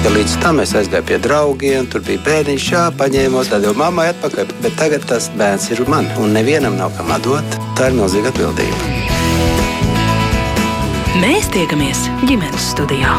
Ja līdz tam es aizgāju pie draugiem, tur bija bērniņš, jā, paņēmos, tad jau mammai atpakaļ. Bet tagad tas bērns ir man, un nevienam nav kam atdot. Tā ir milzīga atbildība. Mēs tiekamies ģimenes studijā.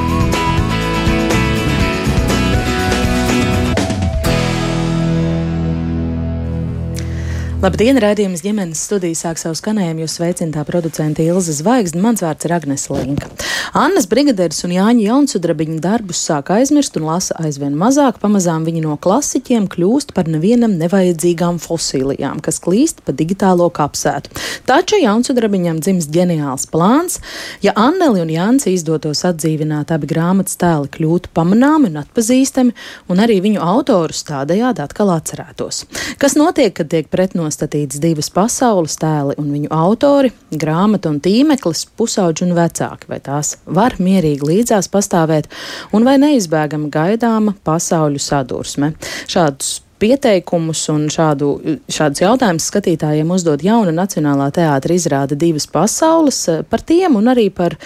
Labdien, rādījums ģimenes studija sāk savu skanējumu. Jūs sveicināta producente Ilza Zvaigzne, mans vārds ir Agnes Linka. Annas brigadieris un Jāņa Jaunsudrabiņa darbus sāk aizmirst un lasa aizvien mazāk. Pamazām viņi no klasiķiem kļūst par nevienam nevajadzīgām fosilijām, kas klīst pa digitālo kapsētu. Taču Jaunsudrabiņam dzims ģeniāls plāns. Ja Anneli un Jānis izdotos atdzīvināt abi grāmatas tēli, kļūtu pamanāmi un atpazīstami, un arī viņu autorus tādējādi atkal atcerētos. Kas notiek, kad tiek pretno nostatīts divas pasaules tēli un viņu autori, grāmata un tīmeklis, pusauģi un vecāki, vai tās var mierīgi līdzās pastāvēt, un vai neizbēgama gaidāma pasauļu sadursme. Šādus pieteikumus un šādu, šādus jautājumus skatītājiem uzdod jauna Nacionālā teātra izrāde divas pasaules par tiem un arī par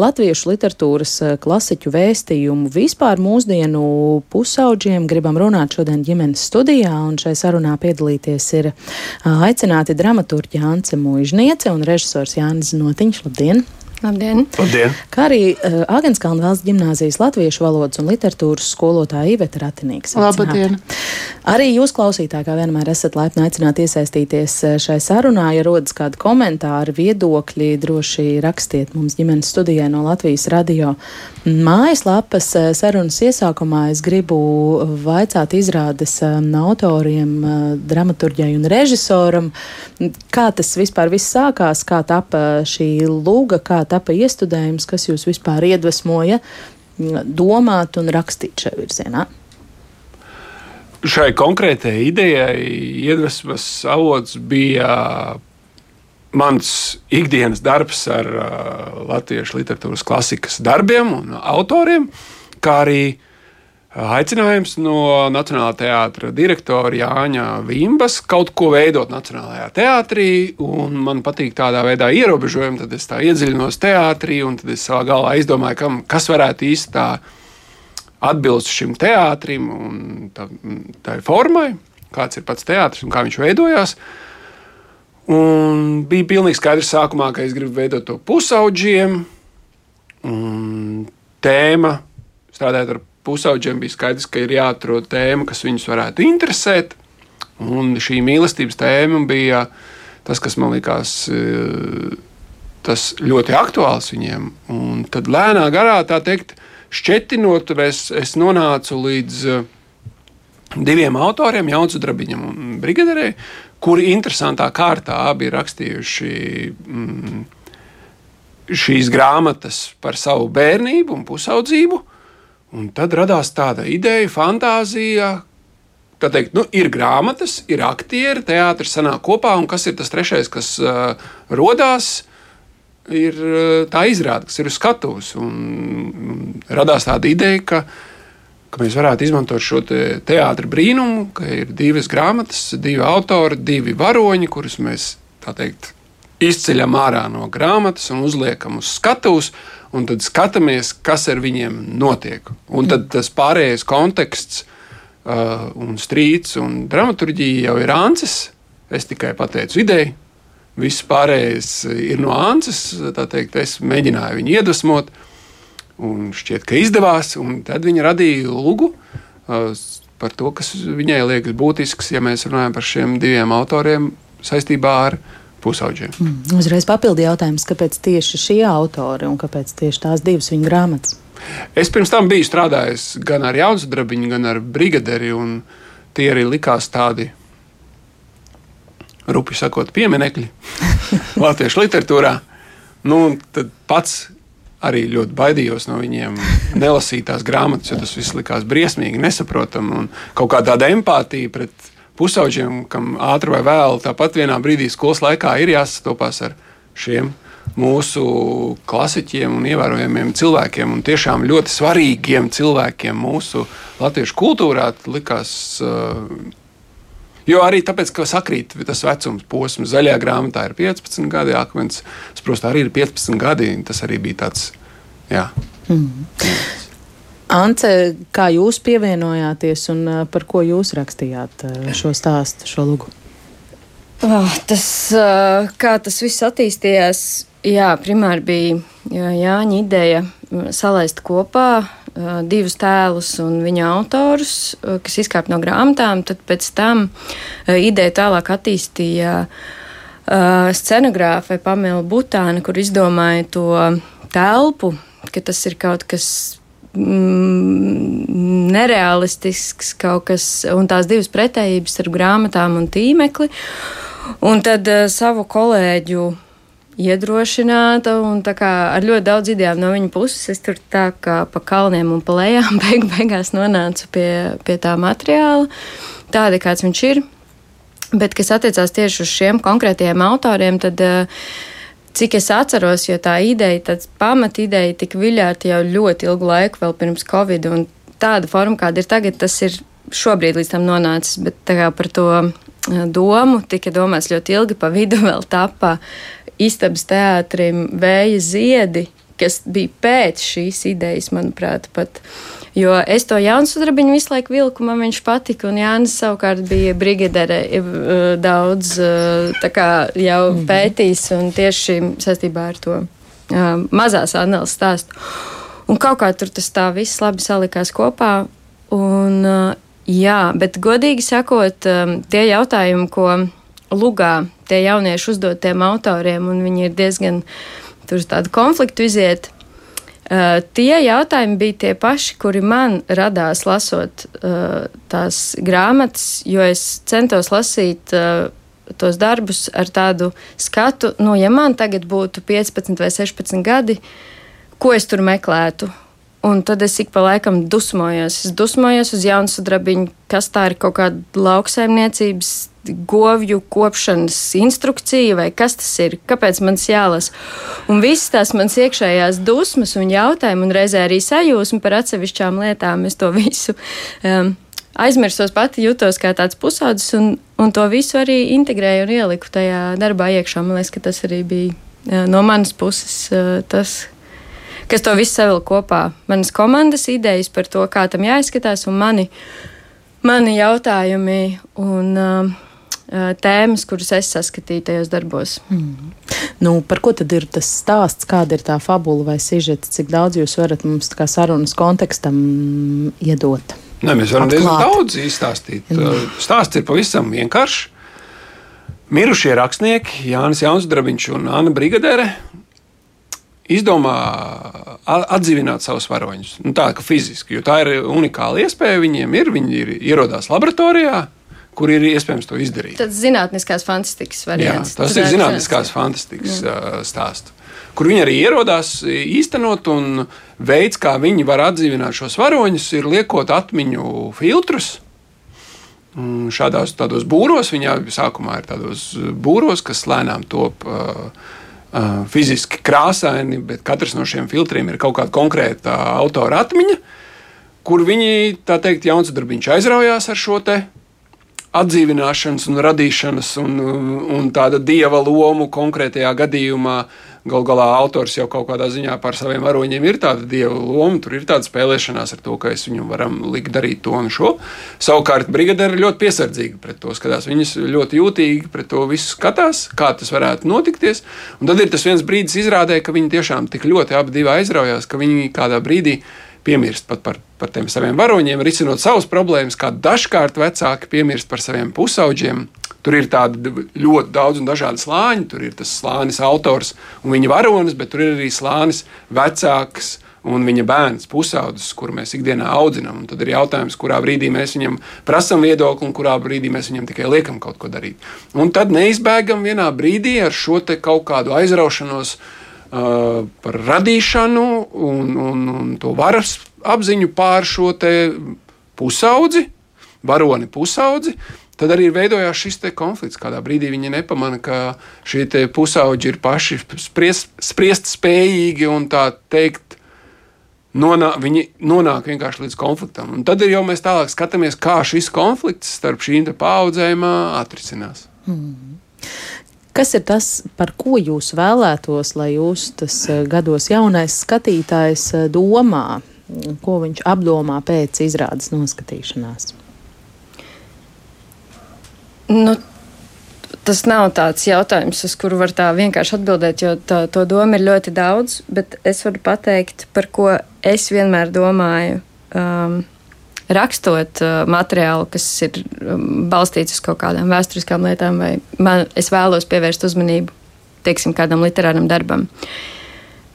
latviešu literatūras klasiķu vēstījumu vispār mūsdienu pusauģiem. Gribam runāt šodien ģimenes studijā un šai sarunā piedalīties ir aicināti dramaturģi Ance Mūžniece un režisors Jānis Notiņš. Labdien! Labdien! Labdien. Kā arī uh, Agenskalna valsts gimnāzijas latviešu valodas un literatūras skolotāja Iveta Ratinīgs. Labdien! Arī jūs, klausītāji, kā vienmēr esat laipni aicināti iesaistīties šai sarunā. Ja rodas kādi komentāri, viedokļi, droši rakstiet mums ģimenes studijai no Latvijas radio mājaslapas. Sarunas iesākumā es gribu vaicāt izrādes autoriem, dramaturģai un režisoram, kā tas vispār viss sākās, kā tapa šī lūga, kā tapa iestudējums, kas jūs vispār iedvesmoja domāt un rakstīt šajā virzienā? Šai konkrētajai idejai iedvesmas avots bija mans ikdienas darbs ar uh, latviešu literatūras klasikas darbiem un autoriem, kā arī uh, aicinājums no Nacionālā teātra direktora Jāņa Vimbas kaut ko veidot Nacionālajā teātrī. Man patīk tādā veidā ierobežojumi, tad es tā iedziļinos teātrī un tad es savā galvā izdomāju, kam, kas varētu īsti tā atbilst šim teātrim un tā, tā formai, kāds ir pats teātris un kā viņš veidojās. Un bija pilnīgi skaidrs sākumā, ka es gribu veidot to pusauģiem. Tēma strādājot ar pusauģiem bija skaidrs, ka ir jāatrod tēma, kas viņus varētu interesēt. Un šī mīlestības tēma bija tas, kas man likās eh, tas ļoti aktuāls viņiem. Un tad lēnā garā, tā teikt, šķetinot, es, es nonācu līdz eh, diviem autoriem, Jaunzu Drabiņam un Brigaderei, kuri interesantā kārtā abi ir rakstījuši mm, šīs grāmatas par savu bērnību un pusaudzību. Un tad radās tāda ideja, fantāzija, ka teikt, nu, ir grāmatas, ir aktieri, teātris sanāk kopā, un kas ir tas trešais, kas uh, radās, ir uh, tā izrāde, kas ir uz skatuves. Un, un radās tāda ideja, ka, ka mēs varētu izmantot šo te teātra brīnumu, ka ir divas grāmatas, divi autori, divi varoņi, kurus mēs teikt, izceļam ārā no grāmatas un uzliekam uz skatuves un tad skatāmies, kas ar viņiem notiek. Un tad tas pārējais konteksts, uh, un strīds un dramaturgija jau ir Ancis. Es tikai pateicu ideju. Viss pārējais ir no Ancis. Teikt, es mēģināju viņu iedvesmot, un šķiet, ka izdevās. Tad viņa radīja lūgu uh, par to, kas viņai liekas būtisks, ja mēs runājam par šiem diviem autoriem saistībā ar viņu pusauģiem. Mm. Uzreiz papildi jautājums, kāpēc tieši šie autori un kāpēc tieši tās divas viņa grāmatas? Es pirms tam biju strādājis gan ar Jaunsudrabiņu, gan ar Brigaderi, un tie arī likās tādi, rupi sakot, pieminekļi latviešu literatūrā. Nu, tad pats arī ļoti baidījos no viņiem nelasītās grāmatas, jo tas viss likās briesmīgi, nesaprotami un kaut kā tāda empātija pret pusauģiem, kam ātri vai vēlu, tāpat vienā brīdī skolas laikā ir jāsastopas ar šiem mūsu klasiķiem un ievērojamiem cilvēkiem, un tiešām ļoti svarīgiem cilvēkiem mūsu latviešu kultūrā. Likās, Jo arī tāpēc, ka sakrīt tas vecums posms, zaļajā grāmatā ir 15 gadi, akmens sprostā arī ir 15 gadi. Tas arī bija tāds, jā. Mm. Ance, kā jūs pievienojāties un par ko jūs rakstījāt šo stāstu, šo lugu? Oh, tas, kā tas viss attīstījās, jā, primāri bija Jāņa ideja salaist kopā divus tēlus un viņa autorus, kas izkāpa no grāmatām. Tad pēc tam ideja tālāk attīstīja scenogrāfe Pamela Butāna, kur izdomāja to telpu, ka tas ir kaut kas mm, nereālistisks, kaut kas, un tās divas pretējības starp grāmatām un tīmekli. Un tad uh, savu kolēģu iedrošināta un ar ļoti daudz idejām no viņa puses. Es tur tā kā pa kalniem un pa lejām beig beigās nonācu pie, pie tā materiāla, tāda kāds viņš ir. Bet, kas attiecās tieši uz šiem konkrētajiem autoriem, tad uh, cik es atceros, jo tā ideja, tāds pamat ideja tika viļāta jau ļoti ilgu laiku, vēl pirms Covid, un tāda forma, kāda ir tagad, tas ir šobrīd līdz tam nonācis, bet tā kā par to domu tika domāts ļoti ilgi, pa vidu vēl tapa istabas teātrim vēja ziedi, kas bija pēc šīs idejas, manuprāt, pat. Jo es to jaunu sudrabiņu visu laiku vilku, man viņš patika, un Jānis savukārt bija brigadere daudz kā, jau -hmm. pētījis un tieši saistībā ar to mazās analizes stāstu. Un kaut kā tur tas tā viss labi salikās kopā. Un, jā, bet godīgi sakot, tie jautājumi, ko lugā tie jaunieši uzdod tiem autoriem, un viņi ir diezgan tur tādu konfliktu iziet. Uh, tie jautājumi bija tie paši, kuri man radās lasot uh, tās grāmatas, jo es centos lasīt uh, tos darbus ar tādu skatu, nu, ja man tagad būtu 15 vai 16 gadi, ko es tur meklētu. Un tad es ik pa laikam dusmojos. Es dusmojos uz jaunu sudrabiņu, kas tā ir kaut kāda lauksaimniecības govju kopšanas instrukcija, vai kas tas ir, kāpēc man jālasa. Un visas tās manas iekšējās dusmas un jautājumi, un reizē arī sajūsma par atsevišķām lietām, es to visu. Um, Aizmirsos pati, jutos kā tāds pusaudzis, un, un to visu arī integrēju un ieliku tajā darbā iekšā. Man liekas, ka tas arī bija uh, no manas puses uh, tas, kas to visu savilka kopā. Manas komandas idejas par to, kā tam jāizskatās, un mani, mani jautājumi. Un, uh, tēmas, kuras es saskatīju tajos darbos. Mm. Nu, par ko tad ir tas stāsts, kāda ir tā fabula vai sižets, cik daudz jūs varat mums kā sarunas kontekstam iedot? Nē, mēs varam diezgan daudz izstāstīt. Mm. Stāsts ir pavisam vienkāršs. Mirušie rakstnieki Jānis Jansdrabiņš un Anna Brigadere izdomā atdzīvināt savus varoņus. Nu, tā kā fiziski, jo tā ir unikāla iespēja viņiem. Ir, viņi ir ierodās laboratorijā, kur ir iespējams to izdarīt. Tas ir zinātniskās fantastikas variants. Jā, tas ir zinātniskās fantastikas uh, stāsts. Kur viņi arī ierodās īstenot, un veids, kā viņi var atdzīvināt šos varoņus, ir liekot atmiņu filtrus. Šādās tādos būros, viņa sākumā ir tādos būros, kas lēnām top uh, fiziski krāsaini, bet katrs no šiem filtriem ir kaut kāda konkrēta autora atmiņa, kur viņi, tā teikt, jaunsadarbiņš aizraujās ar šo te atdzīvināšanas un radīšanas un, un tāda dieva lomu konkrētajā gadījumā. Galu galā autors jau kaut kādā ziņā par saviem varoņiem ir tāda dieva loma, tur ir tāda spēlēšanās ar to, ka es viņam varam likt darīt to un šo. Savukārt brigadēri ļoti piesardzīgi pret to skatās. Viņas ļoti jūtīgi pret to visu skatās, kā tas varētu notikties. Un tad ir tas viens brīdis izrādē, ka viņi tiešām tik ļoti abi aizraujās, ka viņi kādā brīdī piemirst pat par, par tiem saviem varoņiem, risinot savas problēmas, kā dažkārt vecāki piemirst par saviem pusauģiem. Tur ir tādi ļoti daudz un dažādi slāņi. Tur ir tas slānis, autors un viņa varonis, bet tur ir arī slānis vecāks un viņa bērns, pusaudzis, kuru mēs ikdienā audzinām. Un tad ir jautājums, kurā brīdī mēs viņam prasām viedokli, un kurā brīdī mēs viņam tikai liekam kaut ko darīt. Un tad neizbēgam vienā brīdī ar šo kaut kādu aizraušanos par radīšanu un, un, un to varas apziņu pār šo pusaudzi, varoni pusaudzi. Tad arī veidojās šis konflikts. Kādā brīdī viņi nepamanā, ka šie pusauģi ir paši spriest, spriest spējīgi un tā teikt, nonā, viņi nonāk vienkārši līdz konfliktam. Un tad jau mēs tālāk skatāmies, kā šis konflikts starp šīm paudzēm atrisinās. Mm. Kas ir tas, par ko jūs vēlētos, lai jūs tas eh, gados jaunais skatītājs eh, domā? ko viņš apdomā pēc izrādes noskatīšanās? Nu, tas nav tāds jautājums, uz kuru var tā vienkārši atbildēt, jo tā, to domu ir ļoti daudz. Bet es varu pateikt, par ko es vienmēr domāju. Um, rakstot uh, materiālu, kas ir um, balstīts uz kaut kādām vēsturiskām lietām, vai man, es vēlos pievērst uzmanību teiksim, kādam literāram darbam.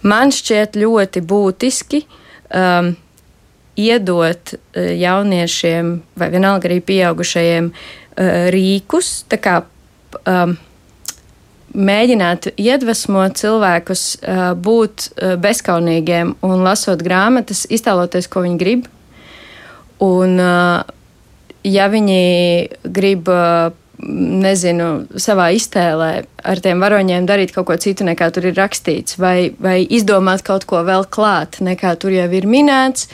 Man šķiet ļoti būtiski um, iedot uh, jauniešiem, vai vienalga arī pieaugušajiem, uh, rīkus, kā um, mēģināt iedvesmot cilvēkus uh, būt uh, bezskaunīgiem un lasot grāmatas, iztēloties, ko viņi grib. Un, ja viņi grib, nezinu, savā iztēlē ar tiem varoņiem darīt kaut ko citu, nekā tur ir rakstīts, vai, vai izdomāt kaut ko vēl klāt, nekā tur jau ir minēts,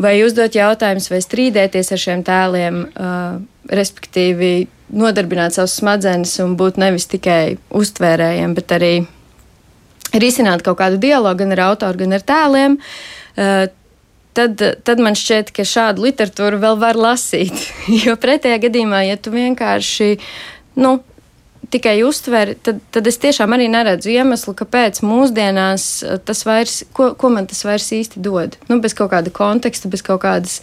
vai uzdot jautājumus, vai strīdēties ar šiem tēliem, uh, respektīvi nodarbināt savus smadzenes un būt nevis tikai uztvērējiem, bet arī risināt kaut kādu dialogu gan ar autoru, gan ar tēliem. Uh, tad, tad man šķiet, ka šādu literatūru vēl var lasīt. Jo pretējā gadījumā, ja tu vienkārši nu, tikai uztver, tad, tad es tiešām arī neredzu iemeslu, kāpēc mūsdienās uh, tas vairs, ko, ko man tas vairs īsti dod. Nu, bez kaut kāda konteksta, bez kaut kādas.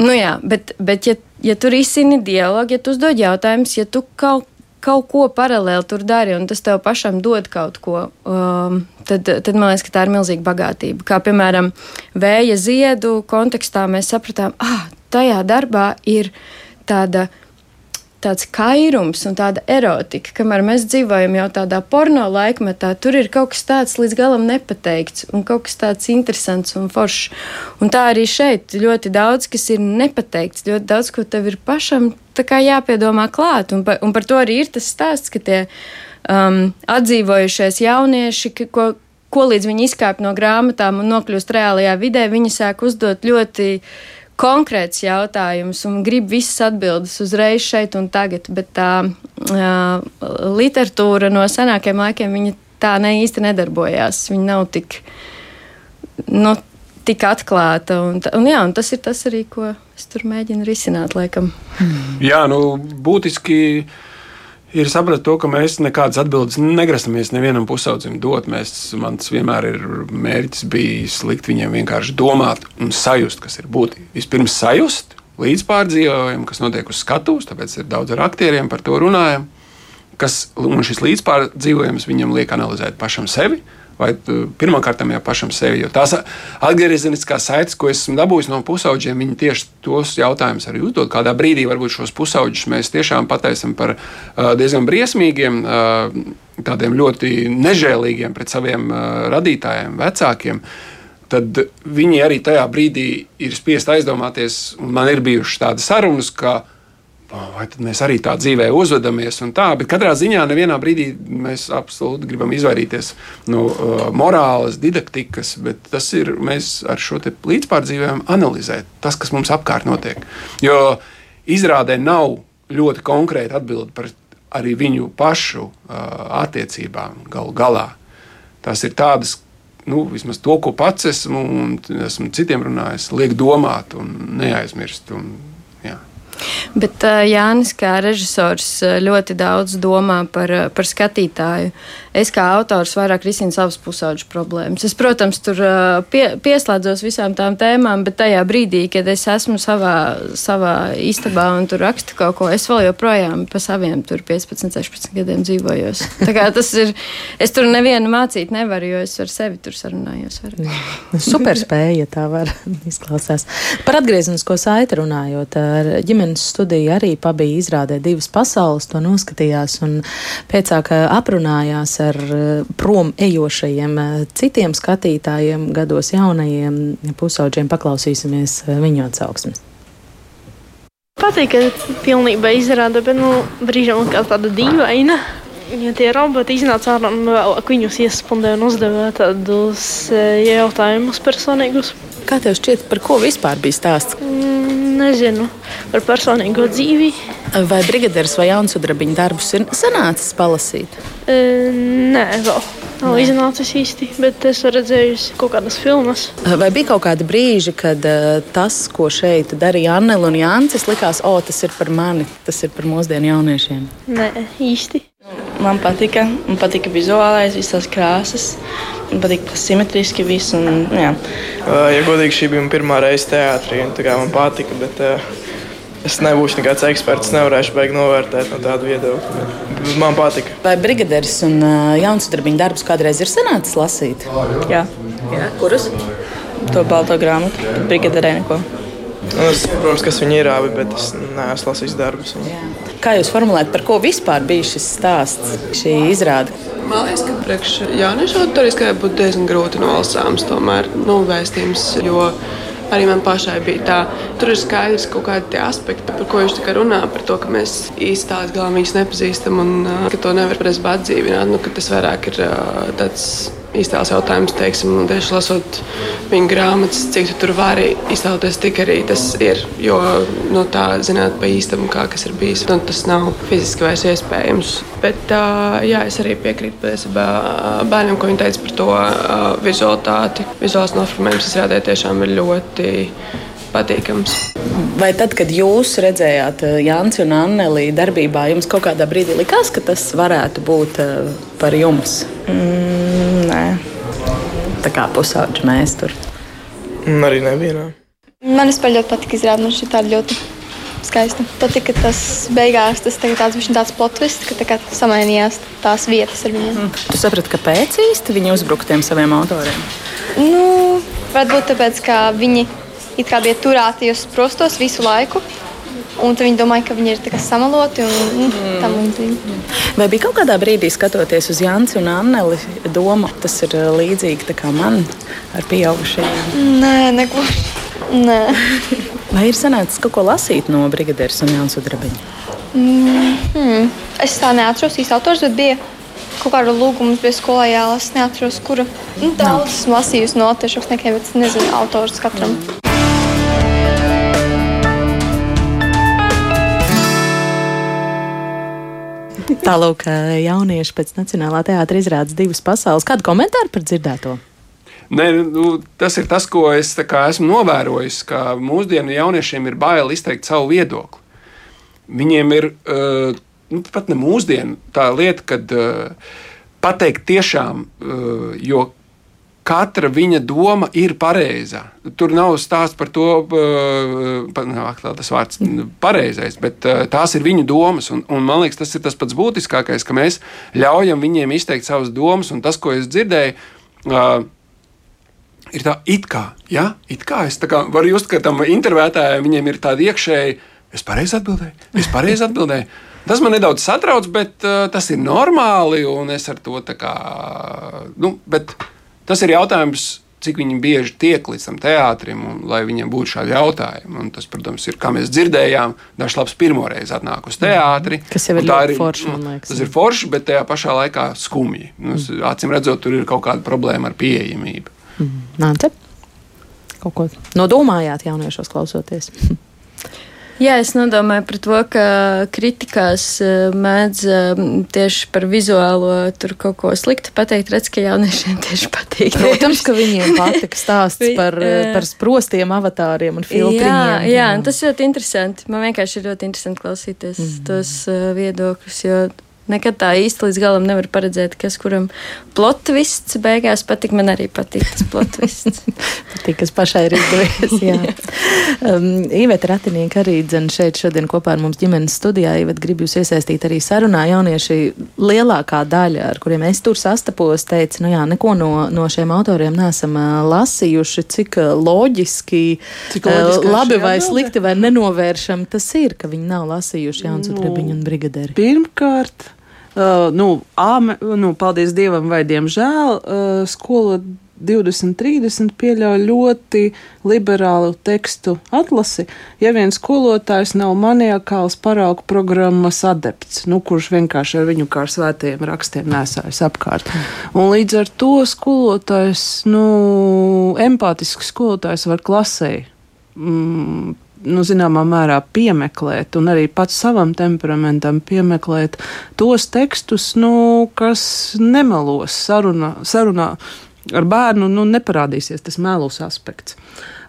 Nu jā, bet, bet ja ja tu risini dialogu, ja tu uzdod jautājumus, ja tu kaut, kaut ko paralēli tur dari un tas tev pašam dod kaut ko, um, tad, tad man liekas, ka tā ir milzīga bagātība. Kā piemēram, vēja ziedu kontekstā mēs sapratām, ah, tajā darbā ir tāda tāds kairums un tāda erotika, kamēr mēs dzīvojam jau tādā porno laikmetā, tur ir kaut kas tāds līdz galam nepateikts un kaut kas tāds interesants un foršs. Un tā arī šeit ļoti daudz, kas ir nepateikts, ļoti daudz, ko tev ir pašam jāpiedomā klāt. Un, pa, un par to arī ir tas stāsts, ka tie um, atdzīvojušies jaunieši, ka, ko, ko līdz viņi izkāp no grāmatām un nokļūst reālajā vidē, viņi sāk uzdot ļoti konkrēts jautājums un grib visas atbildes uzreiz šeit un tagad, bet tā uh, literatūra no senākiem laikiem viņa tā ne īsti nedarbojās. Viņa nav tik, nu, tik atklāta. Un, un, jā, un tas ir tas arī, ko es tur mēģinu risināt. Laikam. Jā, nu, būtiski ir saprast to, ka mēs nekādas atbildes negrasamies nevienam pusaudzim dot. Mēs, mans vienmēr ir mērķis bijis likt viņiem vienkārši domāt un sajust, kas ir būtībā. Vispirms sajust, līdzpārdzīvojumu, kas notiek uz skatuves, tāpēc ir daudz ar aktieriem par to runājam. Kas, un šis līdzpārdzīvojums viņam liek analizēt pašam sevi, vai pirmkārt jau pašam sevi. Jo tās atgriezeniskās saites, ko esmu dabūjis no pusauģiem, viņi tieši tos jautājumus arī uzdod. Kādā brīdī varbūt šos pusauģus mēs tiešām pataisam par diezgan briesmīgiem, tādiem ļoti nežēlīgiem pret saviem radītājiem, vecākiem. Tad viņi arī tajā brīdī ir spiest aizdomāties, man ir bijušas tādas sarunas, ka vai mēs arī tā dzīvē uzvedamies. Tā, bet katrā ziņā nevienā brīdī mēs absolūti gribam izvairīties no uh, morāles, didaktikas, bet tas ir mēs ar šo līdzpārdzīvēm analizēt tas, kas mums apkārt notiek. Jo izrādē nav ļoti konkrēta atbilde par arī viņu pašu uh, attiecībām galu galā. Tas ir tādas, nu, vismaz to, ko pats esmu un esmu citiem runājis, liek domāt un neaizmirst. Un. Bet Jānis, kā režisors, ļoti daudz domā par, par skatītāju. Es kā autors vairāk risinu savas pusauģu problēmas. Es, protams, tur pie, pieslēdzos visām tām tēmām, bet tajā brīdī, kad es esmu savā, savā istabā un tur rakstu kaut ko, es vēl joprojām pa saviem 15, 16 gadiem dzīvojos. Tā kā tas ir, es tur nevienu mācīt nevaru, jo es ar sevi tur sarunājos. Super spēja, ja tā var izklausās. Par atgriezenisko saiti runājot, ar ģimenes studiju arī pabija izrādē divas pasaules, to noskatījās un pēcāk aprunājās ar eh, prom ejošajiem eh, citiem skatītājiem, gados jaunajiem pusauģiem. Paklausīsimies eh, viņu atsauksmes. Patīk, ka pilnībā izrāda, bet nu, brīžiem kā tāda dīvaina. Ja tie roboti iznāca ārā un vēlāk viņus iespundēja un uzdeva tādus jautājumus personīgus. Kā tev šķiet, par ko vispār bija stāsts? Mm, nezinu, par personīgo dzīvi. Vai brigadieris vai jaunsudrabiņa darbus ir sanācis palasīt? E, nē, vēl. Nav iznācis īsti, bet es redzēju kaut kādas filmas. Vai bija kaut kādi brīži, kad uh, tas, ko šeit darīja Annela un Jānis, likās, o, tas ir par mani, tas ir par mūsdienu jauniešiem? Nē, īsti. Man patika, man patika vizuālais, visas krāsas. Man patīk tas simetriski viss. Un, jā. Uh, ja godīgi, šī bija pirmā reize teātrī, un tā kā man patika. Bet, uh, Es nebūšu nekāds eksperts, nevarēšu beigt novērtēt no tāda viedokļa. Bet man patika. Vai brigadieris un uh, jaunsudrabiņu darbus kādreiz ir sanācis lasīt? Jā. Jā. Kurus? To balto grāmatu, brigadierē neko. Nu, es saprotu, kas viņi ir abi, bet es neesmu lasījis darbus. Kā jūs formulējat, par ko vispār bija šis stāsts, šī izrāde? Man liekas, ka priekš jauniešu autoriskajai būtu diezgan grūti nolasāms tomēr nu, vēstījums. Arī man pašai bija tā, tur ir skaidrs kaut kādi aspekti, par ko viņš runā. Par to, ka mēs īsti tās galā viņus nepazīstam un ka to nevar presbāt atdzīvināt. Nu, tas vairāk ir tāds iztēles jautājums, teiksim, un tieši lasot viņa grāmatas, cik tu tur vari iztēloties, tik arī tas ir. Jo nu, tā zināt pa īstam, kā kas ir bijis, un tas nav fiziski vairs iespējams. Bet jā, es arī piekrītu patiesībā bērniem, ko viņi teica par to vizualitāti. Vizuāls noformējums izrādē tiešām ir ļoti patīkams. Vai tad, kad jūs redzējāt Jānis un Anneli darbībā, jums kaut kādā brīdī likās, ka tas varētu būt par jums? Mm, nē. Tā kā pusauģi mēs tur. Un arī nevienā. Man vispār ļoti patika izrādīt, man šī tāda ļoti skaista. Patika tas beigās, tas tāds bija tāds plotvis, ka tā samainījās tās vietas ar viņiem. Mm. Tu saprati, kāpēc īsti viņi uzbruka tiem saviem autoriem? Nu, varbūt tāpēc, ka viņi it kā bija turēti uz prostos visu laiku. Un viņi domāja, ka viņi ir samaloti un nu, tam līdzīgi. Vai bija kaut kādā brīdī, skatoties uz Jānis un Anneli, doma, tas ir līdzīgi kā man ar pieaugušajiem? Nē, neko. Nē. Vai ir sanācis kaut ko lasīt no Brigadieres un Jānis Udrabiņa? Mm, hmm. Es tā neatceros īsti autors, bet bija kaut kāda lūguma, bija skolā jālasa. Neatceros, kura. Nu, daudz esmu lasījusi no tiešām nekiem, bet nezinu autors katram. Mm. Tālāk, jaunieši pēc Nacionālā teātra izrādes divas pasaules. Kādu komentāru par dzirdēto? Nē, nu, tas ir tas, ko es esmu novērojis, ka mūsdienu jauniešiem ir bail izteikt savu viedokli. Viņiem ir uh, nu, pat ne mūsdienu tā lieta, kad uh, pateikt tiešām, uh, jo katra viņa doma ir pareiza. Tur nav stāsts par to, nāk, tas vārds pareizais, bet tās ir viņu domas. Un, un man liekas, tas ir tas pats būtiskākais, ka mēs ļaujam viņiem izteikt savas domas. Un tas, ko es dzirdēju, ir tā, it kā, ja? it kā es kā varu just, ka tam intervētājam viņiem ir tāda iekšēja, es pareizi atbildēju, es pareizi atbildēju. Tas man nedaudz satrauc, bet uh, tas ir normāli, un es ar to tā kā. Nu, bet, Tas ir jautājums, cik viņi bieži tiek līdz tam teātrim, un, lai viņiem būtu šādi jautājumi. Un tas, protams, ir, kā mēs dzirdējām, dažs labs pirmoreiz atnāk uz teātri. Kas jau ir ļoti forši, man liekas. Tas ir forši, bet tajā pašā laikā skumji. Nu, acīm redzot, tur ir kaut kāda problēma ar pieejamību. Mm. Nāc, kaut ko nodomājāt jauniešos klausoties. Jā, es nedomāju par to, ka kritikās eh, mēdz eh, tieši par vizuālo tur kaut ko sliktu pateikt. Redz, ka jauniešiem tieši patīk. Protams, ka viņiem patika stāsts par, eh, par sprostiem avatāriem un filtriem. Jā, jā, tas ļoti interesanti. Man vienkārši ir ļoti interesanti klausīties mm. tos viedokļus, jo nekad tā īsti līdz galam nevar paredzēt, kas kuram plotvists beigās patīk. Man arī patīk tas plotvists. patīk, kas pašai ir izdevies. jā. Um, Iveta Ratinieka arī dzen šeit šodien kopā ar mums ģimenes studijā. Iveta grib jūs iesaistīt arī sarunā. Jaunieši lielākā daļa, ar kuriem es tur sastapos, teica, nu jā, neko no, no šiem autoriem nesam uh, lasījuši, cik uh, loģiski, cik loģiski uh, labi vai slikti vai nenovēršam tas ir, ka viņi nav lasījuši Jānis nu, Utrebiņu un Brigaderi. Pirmkārt, Uh, nu, āme, nu, paldies Dievam, vai diemžēl, uh, skola 2030 pieļauj ļoti liberālu tekstu atlasi, ja viens skolotājs nav maniakāls paraugu programmas adepts, nu, kurš vienkārši ar viņu kā ar svētajiem rakstiem nesājas apkārt. Un līdz ar to skolotājs, nu, empātisks skolotājs var klasē mm, nu, zināmā mērā piemeklēt, un arī pats savam temperamentam piemeklēt tos tekstus, nu, kas nemelos sarunā, sarunā ar bērnu, nu, neparādīsies tas melus aspekts.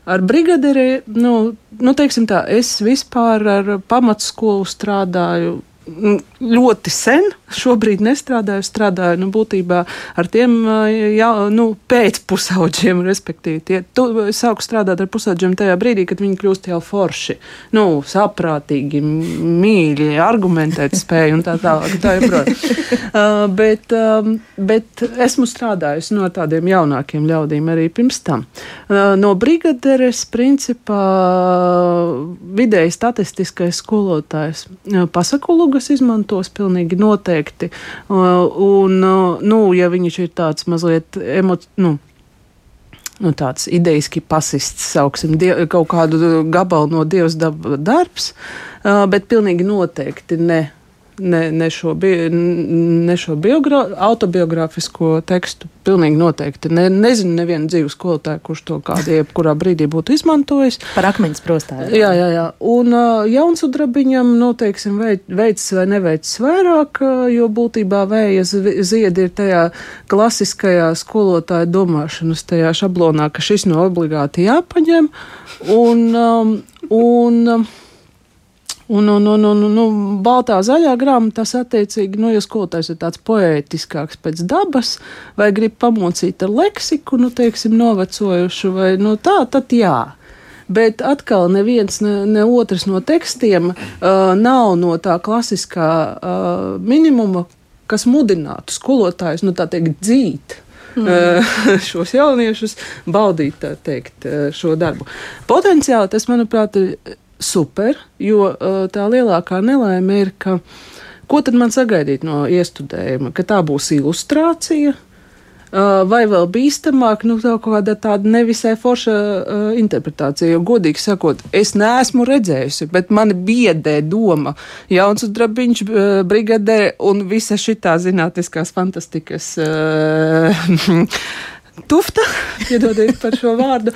Ar brigaderi, nu, nu, teiksim tā, es vispār ar pamatskolu strādāju ļoti sen, šobrīd nestrādāju, strādāju nu, būtībā ar tiem jā, nu, pēcpusaudžiem, respektīvi. Tie, tu sāku strādāt ar pusaudžiem tajā brīdī, kad viņi kļūst jau forši, nu, saprātīgi, mīļi, argumentēt spēju un tā tālāk. Tā uh, bet, um, bet esmu strādājusi no tādiem jaunākiem ļaudīm arī pirms tam. Uh, no brigaderes, principā, vidēji statistiskais skolotājs uh, pasakulu algas izmantos pilnīgi noteikti. Un, nu, ja viņš ir tāds mazliet emocionāls. Nu, nu, tāds idejiski pasists, sauksim, die, kaut kādu gabalu no dievs darbs, bet pilnīgi noteikti ne ne, ne šo, bi, ne šo autobiogrāfisko tekstu. Pilnīgi noteikti. Ne, nezinu, nevienu dzīvu skolotāju, kurš to kādā jebkurā brīdī būtu izmantojis. Par akmeņus prostā. Jā, jā, jā. Un uh, jaunsudrabiņam, nu, teiksim, veids vai neveids vairāk, jo būtībā vējas ziedi ir tajā klasiskajā skolotāja domāšanas, tajā šablonā, ka šis no obligāti jāpaņem. Un, um, un, um, Un, un, un, un, un, un baltā zaļā grāmatā tas attiecīgi, nu, ja skolotājs ir tāds poētiskāks pēc dabas, vai grib pamocīt ar leksiku, nu, teiksim, novecojušu, vai nu, tā, tad jā. Bet atkal neviens, ne, ne otrs no tekstiem uh, nav no tā klasiskā uh, minimuma, kas mudinātu skolotājus, nu, tā teikt, dzīt. Mm. šos jauniešus baudīt teikt, šo darbu. Potenciāli tas, manuprāt, ir super, jo uh, tā lielākā nelaime ir, ka ko tad man sagaidīt no iestudējuma? Ka tā būs ilustrācija. Uh, vai vēl bīstamāk, nu, tā kāda tāda nevisai forša uh, interpretācija. Jo, godīgi sakot, es neesmu redzējusi, bet mani biedē doma Jauns Drabiņš, uh, brigadē un visa šitā zinātniskās fantastikas. Uh, tufta, piedodiet par šo vārdu,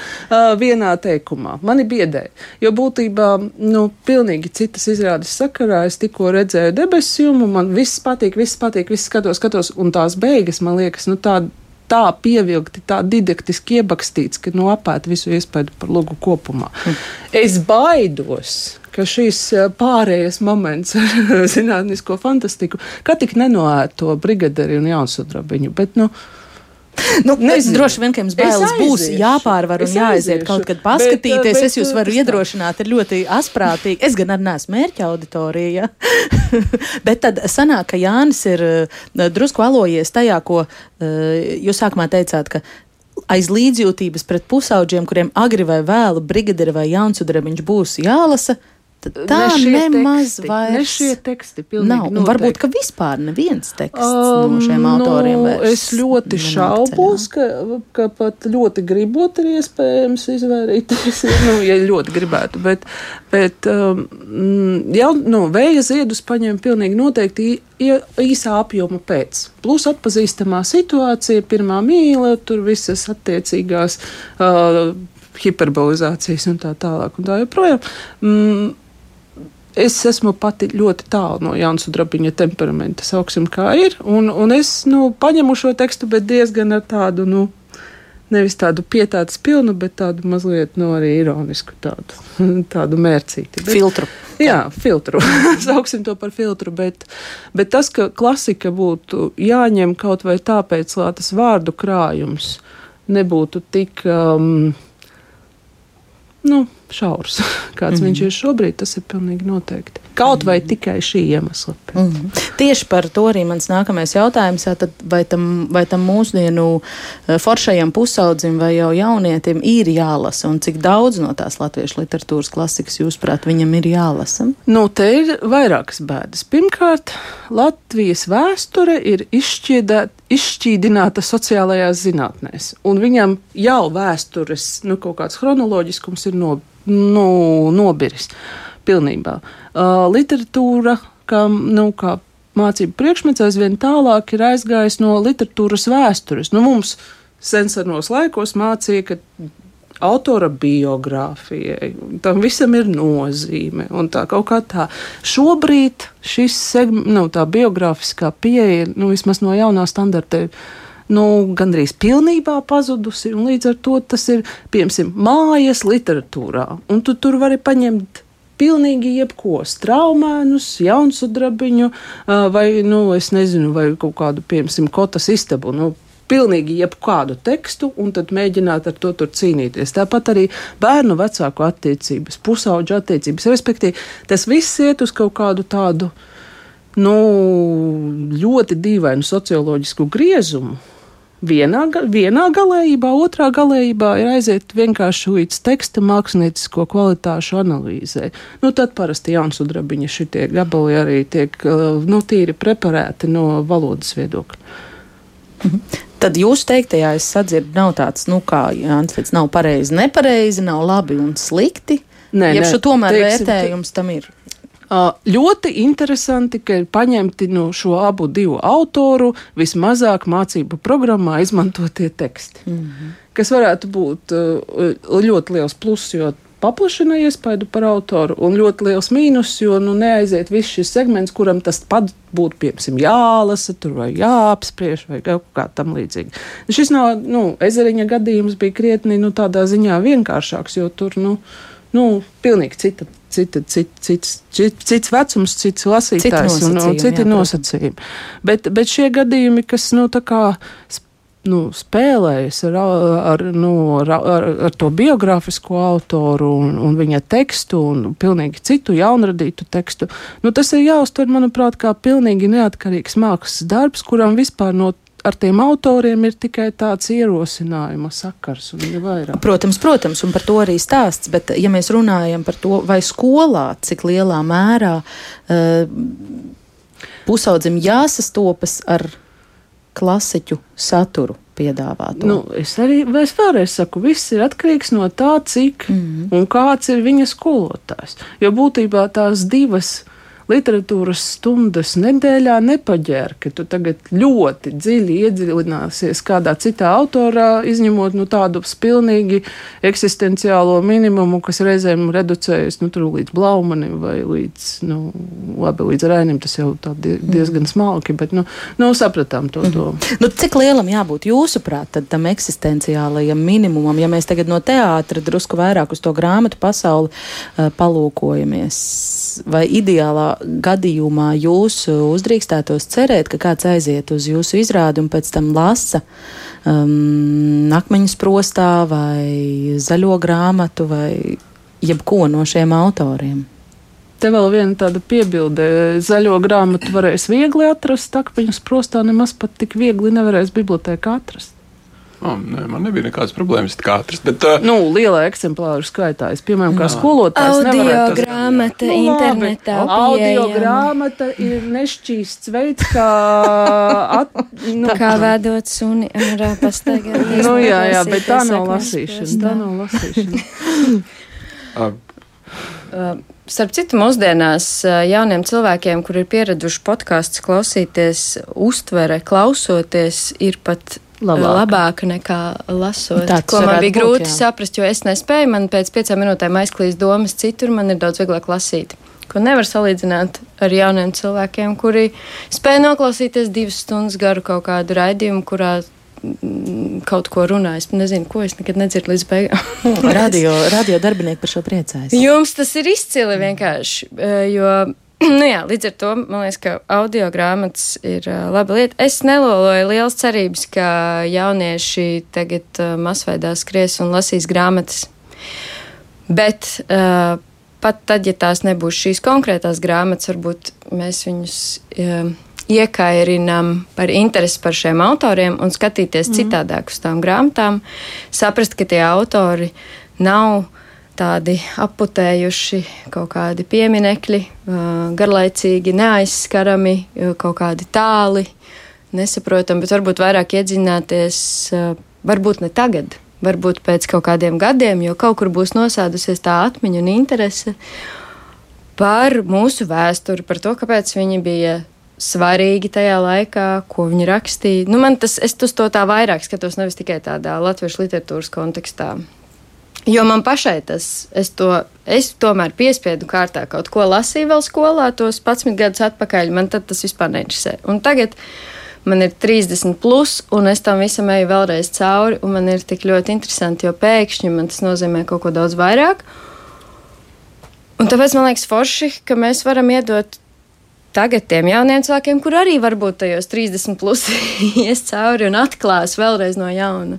vienā teikumā. Mani biedē, jo būtībā, nu, pilnīgi citas izrādes sakarā es tikko redzēju debesu jumu, man viss patīk, viss patīk, viss skatos, skatos, un tās beigas, man liekas, nu, tāda tā pievilkti, tā didaktiski iebakstīts, ka nu, apēta visu iespēju par logu kopumā. Es baidos, ka šis pārējais moments ar zinātnisko fantastiku, ka tik nenoētu to brigaderi un jaunsudrabiņu, bet, nu, Nu, nezinu. Droši vien, ka jums bailes būs jāpārvar un jāaiziet kaut kad paskatīties. Bet, bet, es jūs varu iedrošināt, ir ļoti asprātīgi. Es gan arī neesmu mērķa auditorija. bet tad sanāk, ka Jānis ir drusku alojies tajā, ko jūs sākumā teicāt, ka aiz līdzjūtības pret pusauģiem, kuriem agri vai vēlu brigaderi vai jaunsudrabiņš būs jālasa, Tā ne nemaz teksti, vairs ne šie teksti nav. Un varbūt, ka vispār neviens teksts um, no šiem autoriem nu, vairs. Es ļoti šaubos, ka, ka pat ļoti gribot ir iespējams izvairīties, nu, ja ļoti gribētu, bet, bet um, jau, nu, vēja ziedus paņem pilnīgi noteikti īsā apjoma pēc. Plus atpazīstamā situācija, pirmā mīla, tur visas attiecīgās uh, hiperbolizācijas un tā tālāk un tā joprojām. Mm, es esmu pati ļoti tālu no Jānis Drabiņa temperamenta, sauksim, kā ir. Un, un es nu, paņemu šo tekstu, bet diezgan ar tādu, nu, nevis tādu pietātas pilnu, bet tādu mazliet nu, arī ironisku, tādu, tādu mērcīti. Bet, filtru. Jā, filtru. Sauksim to par filtru, bet, bet tas, ka klasika būtu jāņem kaut vai tāpēc, lai tas vārdu krājums nebūtu tik. Um, nu, šaurs, kāds mm -hmm. viņš ir šobrīd, tas ir pilnīgi noteikti. Kaut vai -hmm. tikai šī iemesla. Mm -hmm. Tieši par to arī mans nākamais jautājums. Jā, vai, tam, vai tam mūsdienu eh, foršajam pusaudzim vai jau jaunietim ir jālasa, un cik daudz no tās latviešu literatūras klasikas, jūsuprāt, viņam ir jālasa? Nu, te ir vairākas bēdas. Pirmkārt, Latvijas vēsture ir izšķiedēta izšķīdināta sociālajās zinātnēs, un viņam jau vēstures, nu, kaut kāds chronoloģiskums ir no, nu, nobiris pilnībā. Uh, literatūra, kā, nu, kā mācību priekšmets, aizvien tālāk ir aizgājis no literatūras vēstures. Nu, mums sensenos laikos mācīja, ka autora biogrāfijai. Tam visam ir nozīme. Tā tā. Šobrīd šis segments, nu, tā biogrāfiskā pieeja, nu, vismaz no jaunā standarta, nu, gandrīz pilnībā pazudusi. Līdz ar to tas ir, piemēram, mājas literatūrā. Un tu tur vari paņemt pilnīgi jebko, straumēnus, jaunsudrabiņu, vai, nu, es nezinu, vai kaut kādu, piemēram, kotas istabu. Nu, pilnīgi jebkādu tekstu un tad mēģināt ar to cīnīties. Tāpat arī bērnu vecāku attiecības, pusauģu attiecības. Respektīvi, tas viss iet uz kaut kādu tādu nu, ļoti dīvainu socioloģisku griezumu. Vienā, vienā galējībā, otrā galējībā ir aiziet vienkārši līdz teksta māksliniecisko kvalitāšu analīzē. Nu, tad parasti jaunsudrabiņa šitie gabali arī tiek nu, tīri preparēti no valodas viedokļa. Mhm. Tad jūs teiktajā es sadzirdu, nav tāds, nu, kā Jānis teica, nav pareizi, nepareizi, nav labi un slikti. Nē, ja nē, tomēr teiksim, vērtējums tam ir. Ļoti interesanti, ka ir paņemti no šo abu divu autoru vismazāk mācību programmā izmantotie teksti. Mm -hmm. Kas varētu būt ļoti liels pluss, jo paplašina iespaidu par autoru, un ļoti liels mīnus, jo nu, neaiziet viss šis segments, kuram tas pat būtu, piemēram, jālasa, vai jāapspriež, vai kaut kā tam līdzīga. Šis nav, nu, ezeriņa gadījums bija krietni, nu, tādā ziņā vienkāršāks, jo tur, nu, nu pilnīgi cita cita, cita, cits, cits, cits vecums, cits lasītājs un, un citi nosacījumi. Bet, bet šie gadījumi, kas nu, nu, spēlējas ar, ar, nu, ar, ar, ar to biogrāfisko autoru un, un viņa tekstu un pilnīgi citu jaunradītu tekstu. Nu, tas ir jāuztver, manuprāt, kā pilnīgi neatkarīgs mākslas darbs, kuram vispār no ar tiem autoriem ir tikai tāds ierosinājuma sakars un ne vairāk. Protams, protams, un par to arī stāsts, bet ja mēs runājam par to, vai skolā, cik lielā mērā uh, pusaudzim jāsastopas ar klasiķu saturu piedāvāt. Nu, es arī es vēlreiz saku, viss ir atkarīgs no tā, cik mm -hmm. un kāds ir viņa skolotājs. Jo būtībā tās divas literatūras stundas nedēļā nepaģēr, ka tu tagad ļoti dziļi iedziļināsies kādā citā autorā, izņemot nu, tādu pilnīgi eksistenciālo minimumu, kas reizēm reducējas nu, līdz Blaumanim vai līdz, nu, labi, līdz Rainim. Tas jau diezgan smalki, bet nu, nu, sapratām to. to. Mm -hmm. nu, cik lielam jābūt jūsuprāt tam eksistenciālajam minimumam, ja mēs tagad no teātra drusku vairāk uz to grāmatu pasauli uh, palūkojamies? Vai ideālā gadījumā jūs uzdrīkstētos cerēt, ka kāds aiziet uz jūsu izrādi un pēc tam lasa um, akmeņu sprostā vai zaļo grāmatu vai jebko no šiem autoriem? Te vēl viena tāda piebilde. Zaļo grāmatu varēs viegli atrast, akmeņu sprostā nemaz pat tik viegli nevarēs bibliotēkā atrast. Oh, nē, man nebija nekādas problēmas atrast. Bet, uh, nu, lielā eksemplāru skaitā es, piemēram, kā skolotājs, audio grāmata nu, internetā. Audio grāmata ir nešķīsts veids, kā, at, nu, kā vēdot suni ar pastaigā. nu, jā, jā, bet tā nav lasīšana. Tā nav lasīšana. Starp citu, mūsdienās jauniem cilvēkiem, kur ir pieraduši podkāstus klausīties, uztvere, klausoties, ir pat labāka, labāka nekā lasot. Tāds ko man bija grūti būt, jā. saprast, jo es nespēju. Man pēc piecām minūtēm aizklīst domas citur, man ir daudz vieglāk lasīt. Ko nevar salīdzināt ar jauniem cilvēkiem, kuri spēj noklausīties divas stundas garu kaut kādu raidījumu, kurā mm, kaut ko runā. Es nezinu, ko es nekad nedzirdu līdz beigām. radio, radio darbinieki par šo priecājas. Jums tas ir izcili vienkārši, jo nu jā, līdz ar to man liekas, ka audio grāmatas ir uh, laba lieta. Es neloloju liels cerības, ka jaunieši tagad uh, masveidā skries un lasīs grāmatas. Bet uh, pat tad, ja tās nebūs šīs konkrētās grāmatas, varbūt mēs viņus uh, iekairinām par interesi par šiem autoriem un skatīties mm. citādāk uz tām grāmatām, saprast, ka tie autori nav tādi aputējuši kaut kādi pieminekļi, garlaicīgi, neaizskarami, kaut kādi tāli, nesaprotami, bet varbūt vairāk iedziļināties, varbūt ne tagad, varbūt pēc kaut kādiem gadiem, jo kaut kur būs nosēdusies tā atmiņa un interese par mūsu vēsturi, par to, kāpēc viņi bija svarīgi tajā laikā, ko viņi rakstīja. Nu, man tas, es uz to tā vairāk skatos, nevis tikai tādā latviešu literatūras kontekstā. Jo man pašai tas, es to, es tomēr piespiedu kārtā kaut ko lasīju vēl skolā, tos 11 gadus atpakaļ, man tas vispār neinteresē. Un tagad man ir 30 plus, un es tam visam eju vēlreiz cauri, un man ir tik ļoti interesanti, jo pēkšņi man tas nozīmē kaut ko daudz vairāk. Un tāpēc man liekas forši, ka mēs varam iedot tagad tiem jauniem cilvēkiem, kur arī varbūt tajos 30 plus ies cauri un atklās vēlreiz no jauna.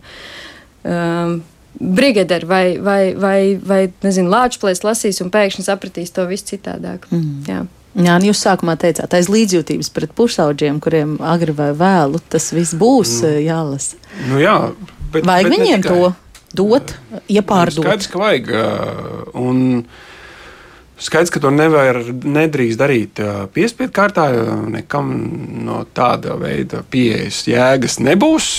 Um, brigaderi vai, vai, vai, vai nezinu, lāčplēs lasīs un pēkšņi sapratīs to visu citādāk. Mm. Jā. Jā, nu jūs sākumā teicāt, aiz līdzjūtības pret pusauģiem, kuriem agri vai vēlu tas viss būs mm. jālasa. Nu, jā, bet, vajag bet viņiem to dot, iepārdot. Skaidrs, ka vajag. Un skaidrs, ka to nevar, nedrīkst darīt piespiedu kārtā, jo nekam no tāda veida pieejas jēgas nebūs.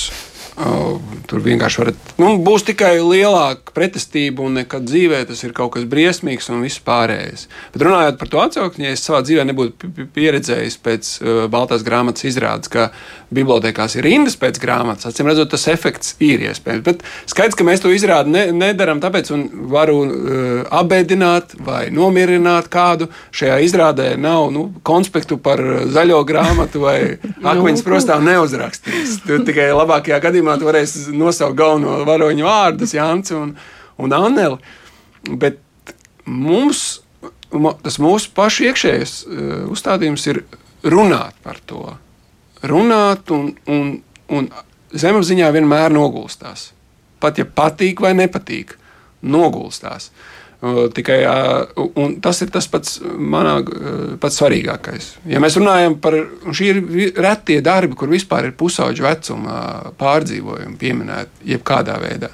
Tur vienkārši varat, nu, būs tikai lielāka pretestība, un nekad dzīvē tas ir kaut kas briesmīgs un viss pārējais. Bet runājot par to atsauksmi, ja es savā dzīvē nebūtu pieredzējis pēc uh, Baltās grāmatas izrādes, ka bibliotekās ir rindas pēc grāmatas, acīm redzot, tas efekts ir iespējams. Bet skaidrs, ka mēs to izrādi ne, nedaram, tāpēc varu uh, apbēdināt vai nomierināt kādu. Šajā izrādē nav nu, konspektu par zaļo grāmatu vai akmeņus prostā neuzrakstījis. Tur tikai labākajā gadījumā gadījumā tu varēsi nosaukt galveno varoņu vārdus, Jānis un, un Anneli. Bet mums, tas mūsu pašu iekšējais uh, uzstādījums ir runāt par to. Runāt un, un, un zemapziņā vienmēr nogulstās. Pat ja patīk vai nepatīk, nogulstās. Uh, Tikai tas ir tas pats, manā, pats svarīgākais. Ja mēs runājam par šī ir retie darbi, kur vispār ir pusauģu vecuma pārdzīvojumi pieminēti jebkādā veidā.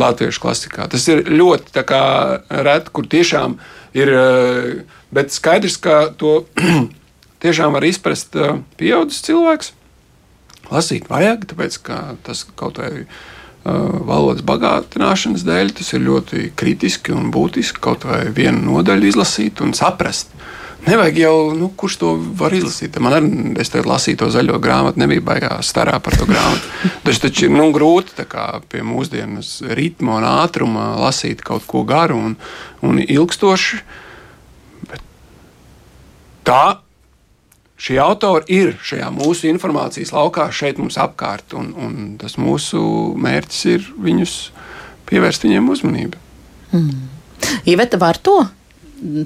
Latviešu klasikā. Tas ir ļoti reti, kur tiešām ir. Bet skaidrs, ka to tiešām var izprast pieaugušs cilvēks. Lasīt vajag, tāpēc ka tas kaut ir Uh, valodas bagātināšanas dēļ tas ir ļoti kritiski un būtiski kaut vai vienu nodaļu izlasīt un saprast. Nevajag jau, nu, kurš to var izlasīt. Man arī, es te lasīju to zaļo grāmatu, nebija baigā starā par to grāmatu. Tas taču ir nu, grūti pie mūsdienas ritma un ātruma lasīt kaut ko garu un, un ilgstoši. Bet tā šie autori ir šajā mūsu informācijas laukā, šeit mums apkārt. Un, un tas mūsu mērķis ir viņus pievērst viņiem uzmanību. Mm. Iveta var to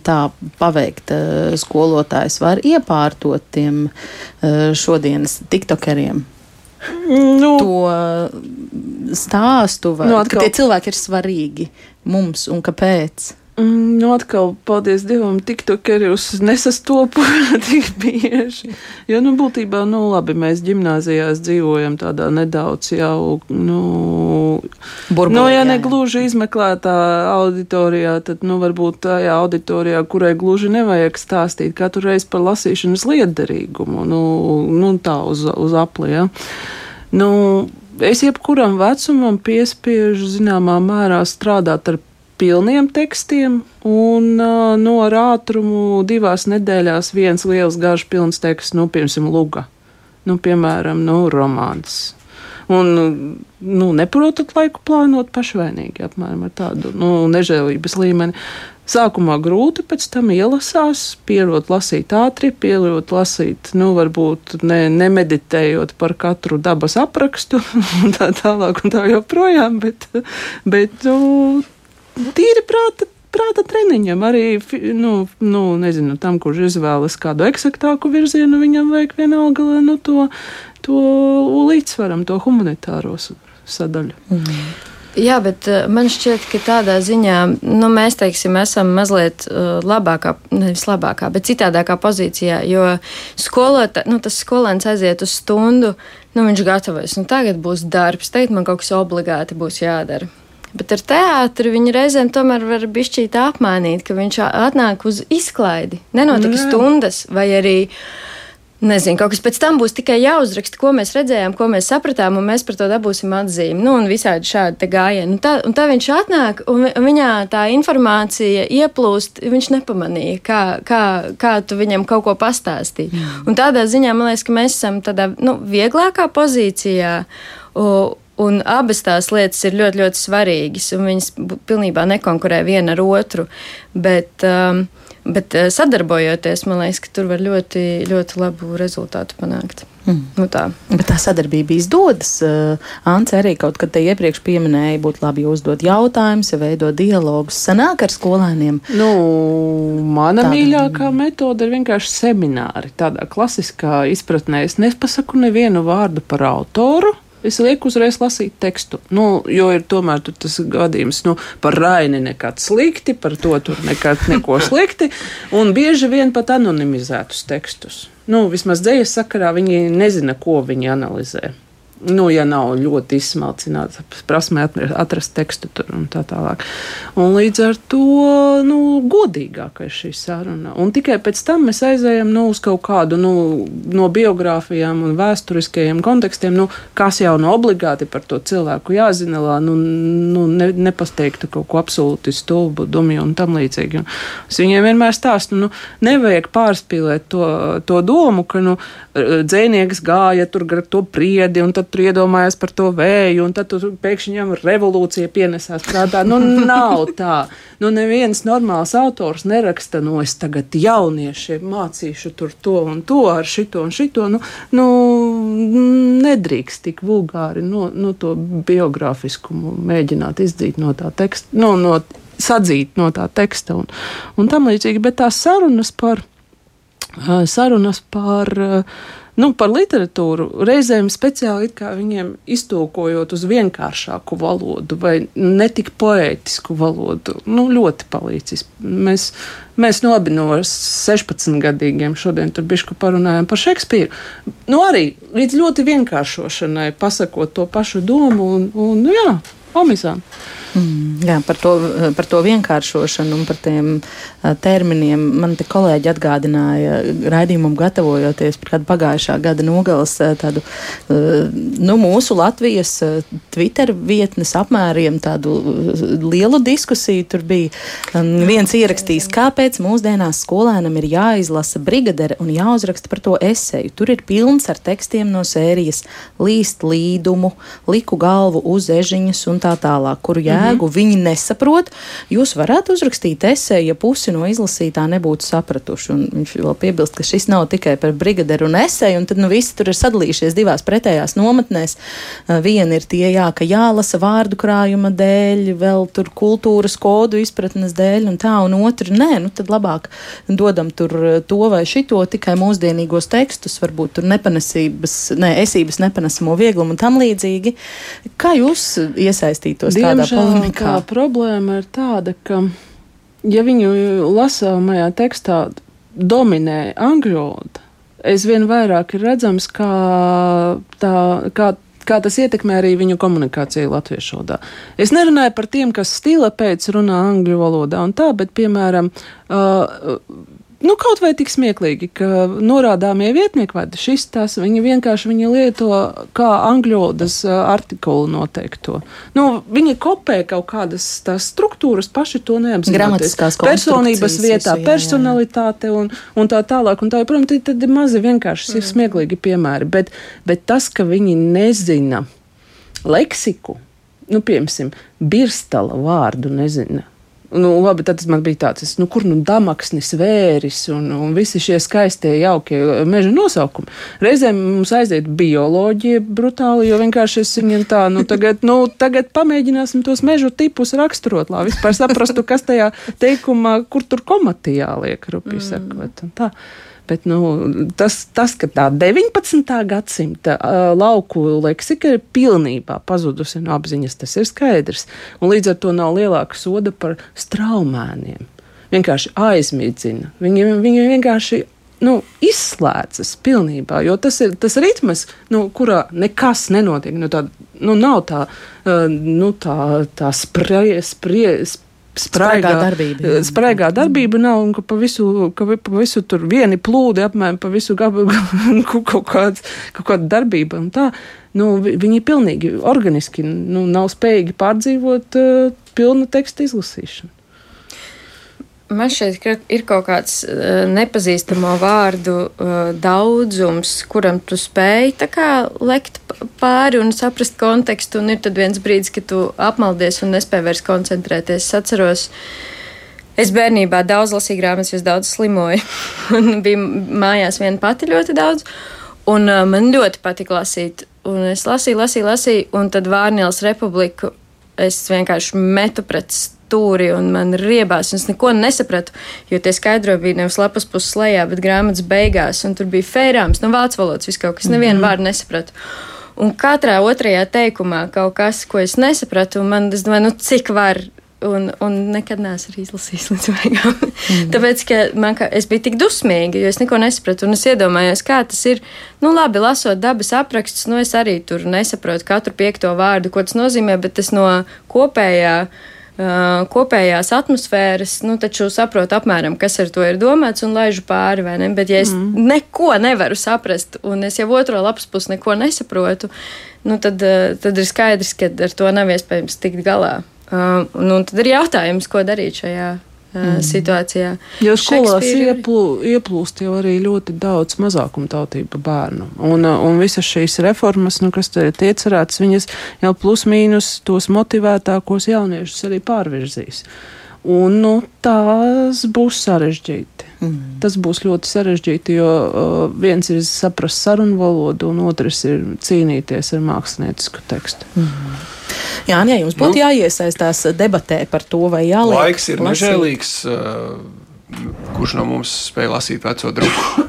tā paveikt. Eh, skolotājs var iepārtot tiem eh, šodienas tiktokeriem. Nu, to stāstu, vai, nu, atkal... ka tie cilvēki ir svarīgi mums un kāpēc. Mm, nu, atkal, paldies Dievam, tiktokerius nesastopu tik bieži. Jo, nu, būtībā, nu, labi, mēs ģimnāzijās dzīvojam tādā nedaudz jau, nu, Burbuli, nu, ja ne gluži izmeklētā auditorijā, tad, nu, varbūt tajā auditorijā, kurai gluži nevajag stāstīt katru reizi par lasīšanas liederīgumu, nu, nu tā uz, uz apli, ja. Nu, es jebkuram vecumam piespiežu zināmā mērā strādāt ar pilniem tekstiem, un uh, no ar ātrumu divās nedēļās viens liels garš pilns teksts, nu, piemēram, luga, nu, piemēram, nu, romāns. Un, nu, neprotat laiku plānot pašvainīgi, apmēram ar tādu nu, nežēlības līmeni. Sākumā grūti, pēc tam ielasās, pierod lasīt ātri, pierod lasīt, nu, varbūt ne, nemeditējot par katru dabas aprakstu, un tā tālāk un tā joprojām, bet, bet nu, tīri prāta. Prāta treniņam arī, nu, nu, nezinu, tam, kurš izvēlas kādu eksaktāku virzienu, viņam vajag vienalga nu, to, to līdzsvaram, to humanitāro sadaļu. Mm. Jā, bet uh, man šķiet, ka tādā ziņā nu, mēs teiksim, esam mazliet uh, labākā, nevis labākā, bet citādākā pozīcijā. Jo skolotā, nu, tas skolēns aiziet uz stundu, nu, viņš gatavojas. Nu, tagad būs darbs, tagad man kaut kas obligāti būs jādara. Bet ar teātri viņi reizēm tomēr var bišķīt apmainīt, ka viņš atnāk uz izklaidi. Nenotika Jā. stundas vai arī. Nezinu, kaut kas pēc tam būs tikai jāuzraksta, ko mēs redzējām, ko mēs sapratām, un mēs par to dabūsim atzīmi. Nu, un visādi šādi gājieni. Un tā, un tā viņš atnāk, un viņā tā informācija ieplūst, viņš nepamanīja, kā, kā, kā tu viņam kaut ko pastāstīji. Mm. Un tādā ziņā man liekas, ka mēs esam tādā nu, vieglākā pozīcijā. Un abas tās lietas ir ļoti, ļoti svarīgas, un viņas pilnībā nekonkurē viena ar otru. Bet, um, bet sadarbojoties, man liekas, ka tur var ļoti, ļoti labu rezultātu panākt. Mm. Nu tā. Bet tā sadarbība izdodas. Uh, Ants arī kaut kad te iepriekš pieminēja, būtu labi uzdot jautājumus, ja veidot dialogus. Sanāk ar skolēniem. Nu, mana Tāda... mīļākā metode ir vienkārši semināri. Tādā klasiskā izpratnē es nepasaku nevienu vārdu par autoru. Es lieku uzreiz lasīt tekstu, nu, jo ir tomēr tas gadījums nu, par Raini nekad slikti, par to tur nekad neko slikti, un bieži vien pat anonimizētus tekstus. Nu, vismaz dzējas sakarā viņi nezina, ko viņi analizē nu, ja nav ļoti izsmalcināts, prasmē atrast tekstu tur un tā tālāk. Un līdz ar to nu, godīgāka ir šī saruna. Un tikai pēc tam mēs aizējam nu, uz kaut kādu nu, no biogrāfijām un vēsturiskajiem kontekstiem, nu, kas jau no obligāti par to cilvēku jāzina, lai nu, nu, ne, nepasteiktu kaut ko absolūti stulbu, dumju un tam līdzīgi. Un es viņiem vienmēr stāstu, nu, nevajag pārspīlēt to, to domu, ka nu, dzēnieks gāja tur to priedi un tad tur iedomājās par to vēju, un tad pēkšņi viņam revolūcija pienesās prātā. Nu, nav tā. Nu, neviens normāls autors neraksta, no nu, es tagad jauniešiem mācīšu tur to un to ar šito un šito. Nu, nu, nedrīkst tik vulgāri no, no to biogrāfiskumu mēģināt izdzīt no tā teksta, no, no, sadzīt no tā teksta un, un tam līdzīgi. Bet tās sarunas par, sarunas par nu, par literatūru reizēm speciāli viņiem iztulkojot uz vienkāršāku valodu vai netik poētisku valodu, nu, ļoti palīdzis. Mēs, mēs nu abi no 16 gadīgiem šodien tur bišku parunājam par Šekspīru. Nu, arī līdz ļoti vienkāršošanai pasakot to pašu domu un, un nu, jā, omizām. Mm, jā, par to, par to vienkāršošanu un par tiem terminiem man te kolēģi atgādināja raidījumam gatavojoties par kādu pagājušā gada nogales tādu, nu, mūsu Latvijas Twitter vietnes apmēriem tādu lielu diskusiju. Tur bija viens ierakstījis, kāpēc mūsdienās skolēnam ir jāizlasa brigadere un jāuzraksta par to eseju. Tur ir pilns ar tekstiem no sērijas līst līdumu, liku galvu uz ežiņas un tā tālāk, kuru jēgu, mm -hmm. viņi nesaprot. Jūs varētu uzrakstīt esēju, ja pusi no izlasītā nebūtu sapratuši. Un viņš vēl piebilst, ka šis nav tikai par brigaderu un esēju, un tad nu, visi tur ir sadalījušies divās pretējās nometnēs. Viena ir tie, jā, ka jālasa vārdu krājuma dēļ, vēl tur kultūras kodu izpratnes dēļ, un tā, un otru nē, nu tad labāk dodam tur to vai šito tikai mūsdienīgos tekstus, varbūt tur nepanesības, ne, esības nepanesamo vieglumu un tam līdzīgi. Kā jūs iesaistītos Diemžēl, tādā polemikā. Tā problēma ir tāda, ka, ja viņu lasāmajā tekstā dominē angļu valoda, aizvien vairāk ir redzams, kā, tā, kā kā tas ietekmē arī viņu komunikāciju latviešu valodā. Es nerunāju par tiem, kas stila pēc runā angļu valodā un tā, bet, piemēram, uh, nu, kaut vai tik smieklīgi, ka norādāmie vietnieki vai šis tas, viņi vienkārši viņi lieto kā angļodas artikulu noteikto. Nu, viņi kopē kaut kādas tās struktūras, paši to neapzinoties. Personības vietā, jā, personalitāte un, un tā tālāk. Un tā, protams, tad ir mazi vienkārši mm. smieklīgi piemēri, bet, bet tas, ka viņi nezina leksiku, nu, piemēram, birstala vārdu nezina Nu, labi, tad man bija tāds, nu, kur nu damaksnis, vēris un, un visi šie skaistie, jaukie meža nosaukumi. Reizēm mums aiziet bioloģija brutāli, jo vienkārši es viņiem tā, nu, tagad, nu, tagad pamēģināsim tos mežu tipus raksturot, lai vispār saprastu, kas tajā teikumā, kur tur komatijā liek, rupi mm. sakot. Tā. Bet nu, tas, tas, ka tā 19. gadsimta uh, lauku leksika ir pilnībā pazudusi no apziņas, tas ir skaidrs. Un līdz ar to nav lielāka soda par straumēniem. Vienkārši aizmidzina. Viņi, viņi vienkārši nu, izslēdzas pilnībā, jo tas ir tas ritms, nu, kurā nekas nenotiek. Nu, tā, nu, nav tā, uh, nu, tā, tā sprie, sprie, sprie spraigā darbība. Jā. Spraigā darbība nav, un ka pa visu, ka pa visu tur vieni plūdi apmēram pa visu gabalu kaut, kāds, kaut kāda darbība. Nu, viņi pilnīgi organiski nu, nav spējīgi pārdzīvot uh, pilnu tekstu izlasīšanu. Man ka ir kaut kāds uh, nepazīstamo vārdu uh, daudzums, kuram tu spēj kā, lekt pāri un saprast kontekstu, un ir tad viens brīdis, kad tu apmaldies un nespēj vairs koncentrēties. Es atceros, es bērnībā daudz lasīju grāmatas, jo es daudz slimoju, un bija mājās viena pati ļoti daudz, un uh, man ļoti patika lasīt. Un es lasīju, lasīju, lasīju, un tad Vārnīlas republiku es vienkārši metu pret stūri un man riebās. Es neko nesapratu, jo tie skaidrojumi bija nevis lapas puses lejā, bet grāmatas beigās, un tur bija fērāms, no vācu valodas viss kaut kas, nevienu mm -hmm. vārdu nesapratu. Un katrā otrajā teikumā kaut kas, ko es nesapratu, un man, es domāju, nu cik var Un, un nekad neesmu arī izlasījis līdz beigām. Mm. Tāpēc, ka man, ka es biju tik dusmīga, jo es neko nesapratu. Un es iedomājos, kā tas ir. Nu, labi, lasot dabas aprakstus, nu, es arī tur nesaprotu katru piekto vārdu, ko tas nozīmē, bet tas no kopējā uh, kopējās atmosfēras, nu, taču saprotu apmēram, kas ar to ir domāts un laižu pāri, vai ne? Bet, ja es mm. neko nevaru saprast, un es jau otro lapas pusi neko nesaprotu, nu, tad, uh, tad ir skaidrs, ka ar to nav iespējams tikt galā. Uh, nu, tad ir jautājums, ko darīt šajā Mm. situācijā. Jo skolās ieplū, ieplūst jau arī ļoti daudz mazākumtautību bērnu. Un, un visas šīs reformas, nu, kas te ir iecerētas, viņas jau plus mīnus tos motivētākos jauniešus arī pārvirzīs. Un, nu, tās būs sarežģīti. Mm. Tas būs ļoti sarežģīti, jo uh, viens ir saprast sarunu valodu, un otrs ir cīnīties ar māksliniecisku tekstu. Mm. Jā, ja jums būtu nu, jāiesaistās debatē par to, vai jāliek. Laiks ir nežēlīgs. Uh, kurš no mums spēja lasīt veco druku?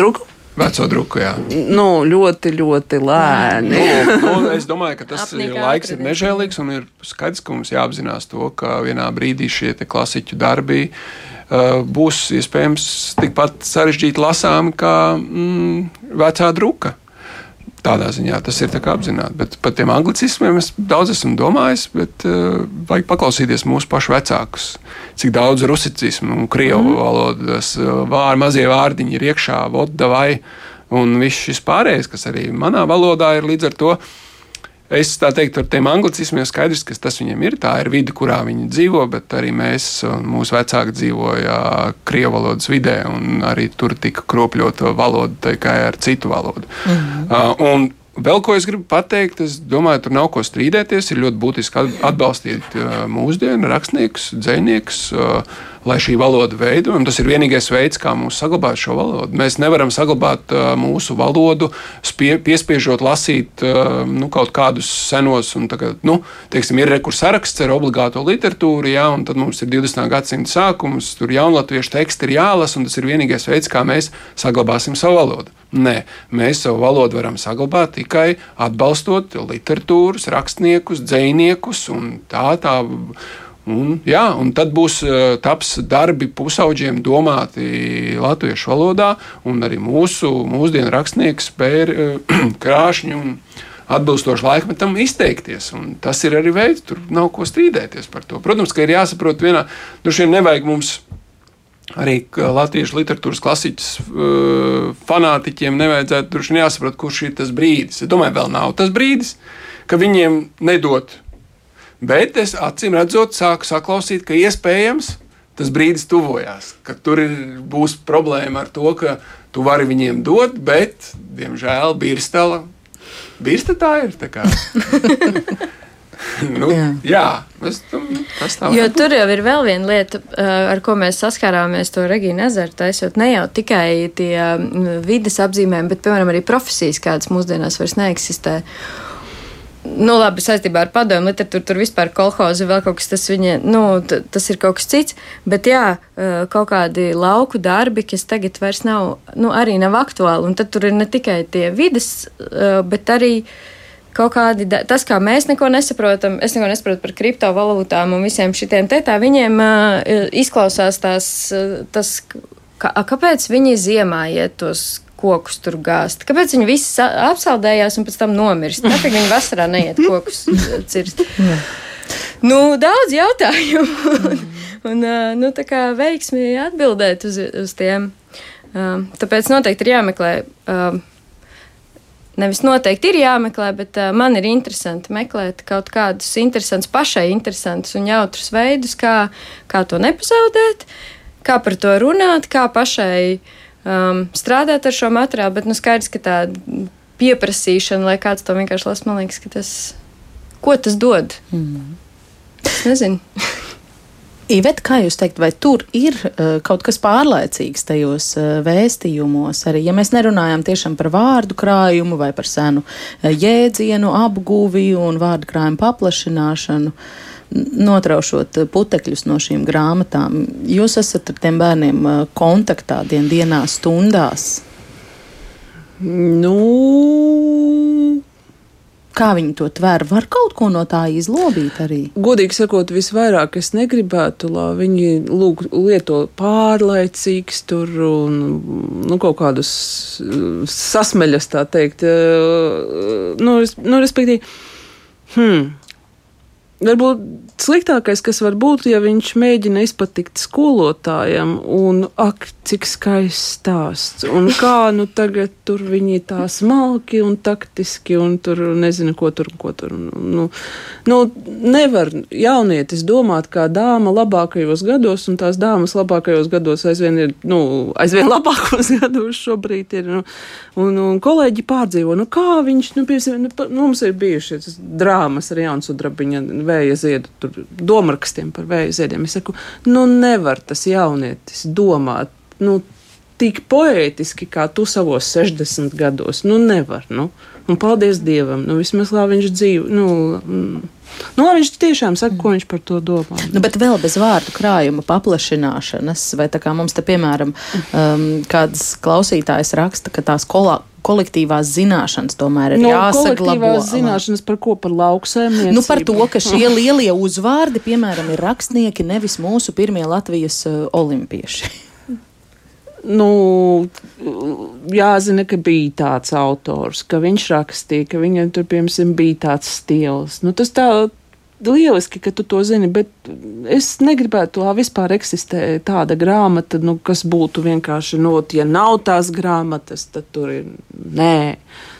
druku? Veco druku, jā. Nu, ļoti, ļoti lēni. nu, nu, es domāju, ka tas ir, laiks ir nežēlīgs un ir skaidrs, ka mums jāapzinās to, ka vienā brīdī šie klasiķu darbi uh, būs iespējams tikpat sarežģīti lasām kā mm, vecā druka. Tādā ziņā tas ir apzināti. Bet par tiem anglicismiem es daudz esmu domājis, bet uh, vajag paklausīties mūsu pašu vecākus. Cik daudz rusicismu un krievu mm. valodas uh, vār, mazie vārdiņi ir iekšā, vodda vai un viss šis pārējais, kas arī manā valodā ir līdz ar to. Uh, Es tā teiktu, ar tiem anglicismiem skaidrs, ka tas viņiem ir. Tā ir vide, kurā viņi dzīvo, bet arī mēs, mūsu vecāki dzīvoja krievu valodas vidē, un arī tur tika kropļota valoda tikai ar citu valodu. Mm -hmm. uh, Vēl ko es gribu pateikt, es domāju, tur nav ko strīdēties. Ir ļoti būtiski atbalstīt mūsdienu rakstniekus, dziniekus, uh, lai šī valoda veido. Tas ir vienīgais veids, kā mums saglabāt šo valodu. Mēs nevaram saglabāt mūsu valodu, spie, piespiežot lasīt nu, kaut kādus senos, un tagad, nu, teiksim, ir rekurs saraksts ar obligāto literatūru, jā, un tad mums ir 20. gadsimta sākums, tur jaunatviešu teksti ir jālasa, un tas ir vienīgais veids, kā mēs saglabāsim savu valodu. Nē, mēs savu valodu varam saglabāt tikai atbalstot literatūras, rakstniekus, dziniekus un tā tā. Un, jā, un tad būs uh, taps darbi pusauģiem domāti latviešu valodā, un arī mūsu mūsdienu rakstnieki spēj uh, krāšņi un atbilstoši laikmetam izteikties. Tas ir arī veids, tur nav ko strīdēties par to. Protams, ka ir jāsaprot vienā, droši vien nevajag mums arī latviešu literatūras klasiķis uh, fanātiķiem nevajadzētu droši vien jāsaprot, kurš ir tas brīdis. Es domāju, vēl nav tas brīdis, ka viņiem nedod. Bet es acīm redzot, sāku saklausīt, ka iespējams tas brīdis tuvojās, ka tur ir, būs problēma ar to, ka tu vari viņiem dot, bet, diemžēl, Birstala. Birsta tā ir. Tā nu, jā, jā es, tas tā jo tur jau ir vēl viena lieta, ar ko mēs saskārāmies to Regīnu ezeru taisot. Ne jau tikai tie vidas apzīmējumi, bet, piemēram, arī profesijas, kādas mūsdienās vairs neeksistē. Nu, labi, saistībā ar padomu literatūru tur vispār kolhozi vēl kaut kas, tas, viņa, nu, tas ir kaut kas cits, bet jā, kaut kādi lauku darbi, kas tagad vairs nav, nu, arī nav aktuāli, un tad tur ir ne tikai tie vidas, bet arī uh, kaut kādi, tas, kā mēs neko nesaprotam, es neko nesaprotu par kriptovalūtām un visiem šitiem te tā, viņiem uh, izklausās tās, tas, kā, kāpēc viņi ziemā iet tos kokus tur gāzt. Kāpēc viņi visi apsaldējās un pēc tam nomirst? Kāpēc viņi vasarā neiet kokus cirst? nu, daudz jautājumu. un, nu, tā kā veiksmi atbildēt uz, uz tiem. Tāpēc noteikti ir jāmeklē nevis noteikti ir jāmeklē, bet uh, man ir interesanti meklēt kaut kādus interesantus, pašai interesantus un jautrus veidus, kā, kā to nepazaudēt, kā par to runāt, kā pašai um, strādāt ar šo materiālu. Bet nu, skaidrs, ka tā pieprasīšana, lai kāds to vienkārši lasa. Man liekas, ka tas, ko tas dod? Mm. Es nezinu. Iveta, kā jūs teikt, vai tur ir uh, kaut kas pārlaicīgs tajos uh, vēstījumos? Arī ja mēs nerunājam tiešām par vārdu krājumu vai par senu uh, jēdzienu apguvi un vārdu krājumu paplašināšanu, notraušot putekļus no šīm grāmatām, jūs esat ar tiem bērniem uh, kontaktā dien dienā stundās? Nu, Kā viņi to tver? Var kaut ko no tā izlobīt arī? Godīgi sakot, visvairāk es negribētu, lai viņi lūk, lieto pārlaicīgs tur un nu, kaut kādus sasmeļas, tā teikt. Nu, nu, respektīvi, hmm, Varbūt sliktākais, kas var būt, ja viņš mēģina izpatikt skolotājam, un ak, cik skaists stāsts, un kā nu tagad tur viņi tā smalki un taktiski, un tur nezinu, ko tur, ko tur. Nu, nu, nevar jaunietis domāt kā dāma labākajos gados, un tās dāmas labākajos gados aizvien ir, nu, aizvien labākos gados šobrīd ir, nu, un, un kolēģi pārdzīvo, nu kā viņš, nu, piemēram, nu, mums ir bijušas drāmas ar Jānsudrabiņa vēja ziedu, tur domrakstiem par vēja ziediem. Es saku, nu nevar tas jaunietis domāt, nu, tik poētiski, kā tu savos 60 gados. Nu, nevar. Nu. Un paldies Dievam, nu, vismaz lai viņš dzīvo. Nu. Nu, viņš tiešām saka, ko viņš par to domā. Nu, bet vēl bez vārdu krājuma paplašināšanas, vai tā kā mums te, piemēram, um, kāds klausītājs raksta, ka tās kolā, kolektīvās zināšanas tomēr ir nu, jāsaglabā. Kolektīvās zināšanas par ko? Par lauksēmniecību? Nu, par to, ka šie lielie uzvārdi, piemēram, ir rakstnieki, nevis mūsu pirmie Latvijas uh, olimpieši. Nu, jāzina, ka bija tāds autors, ka viņš rakstīja, ka viņam tur, piemēram, bija tāds stils. Nu, tas tā lieliski, ka tu to zini, bet es negribētu, lai vispār eksistē tāda grāmata, nu, kas būtu vienkārši, nu, ja nav tās grāmatas, tad tur ir nē.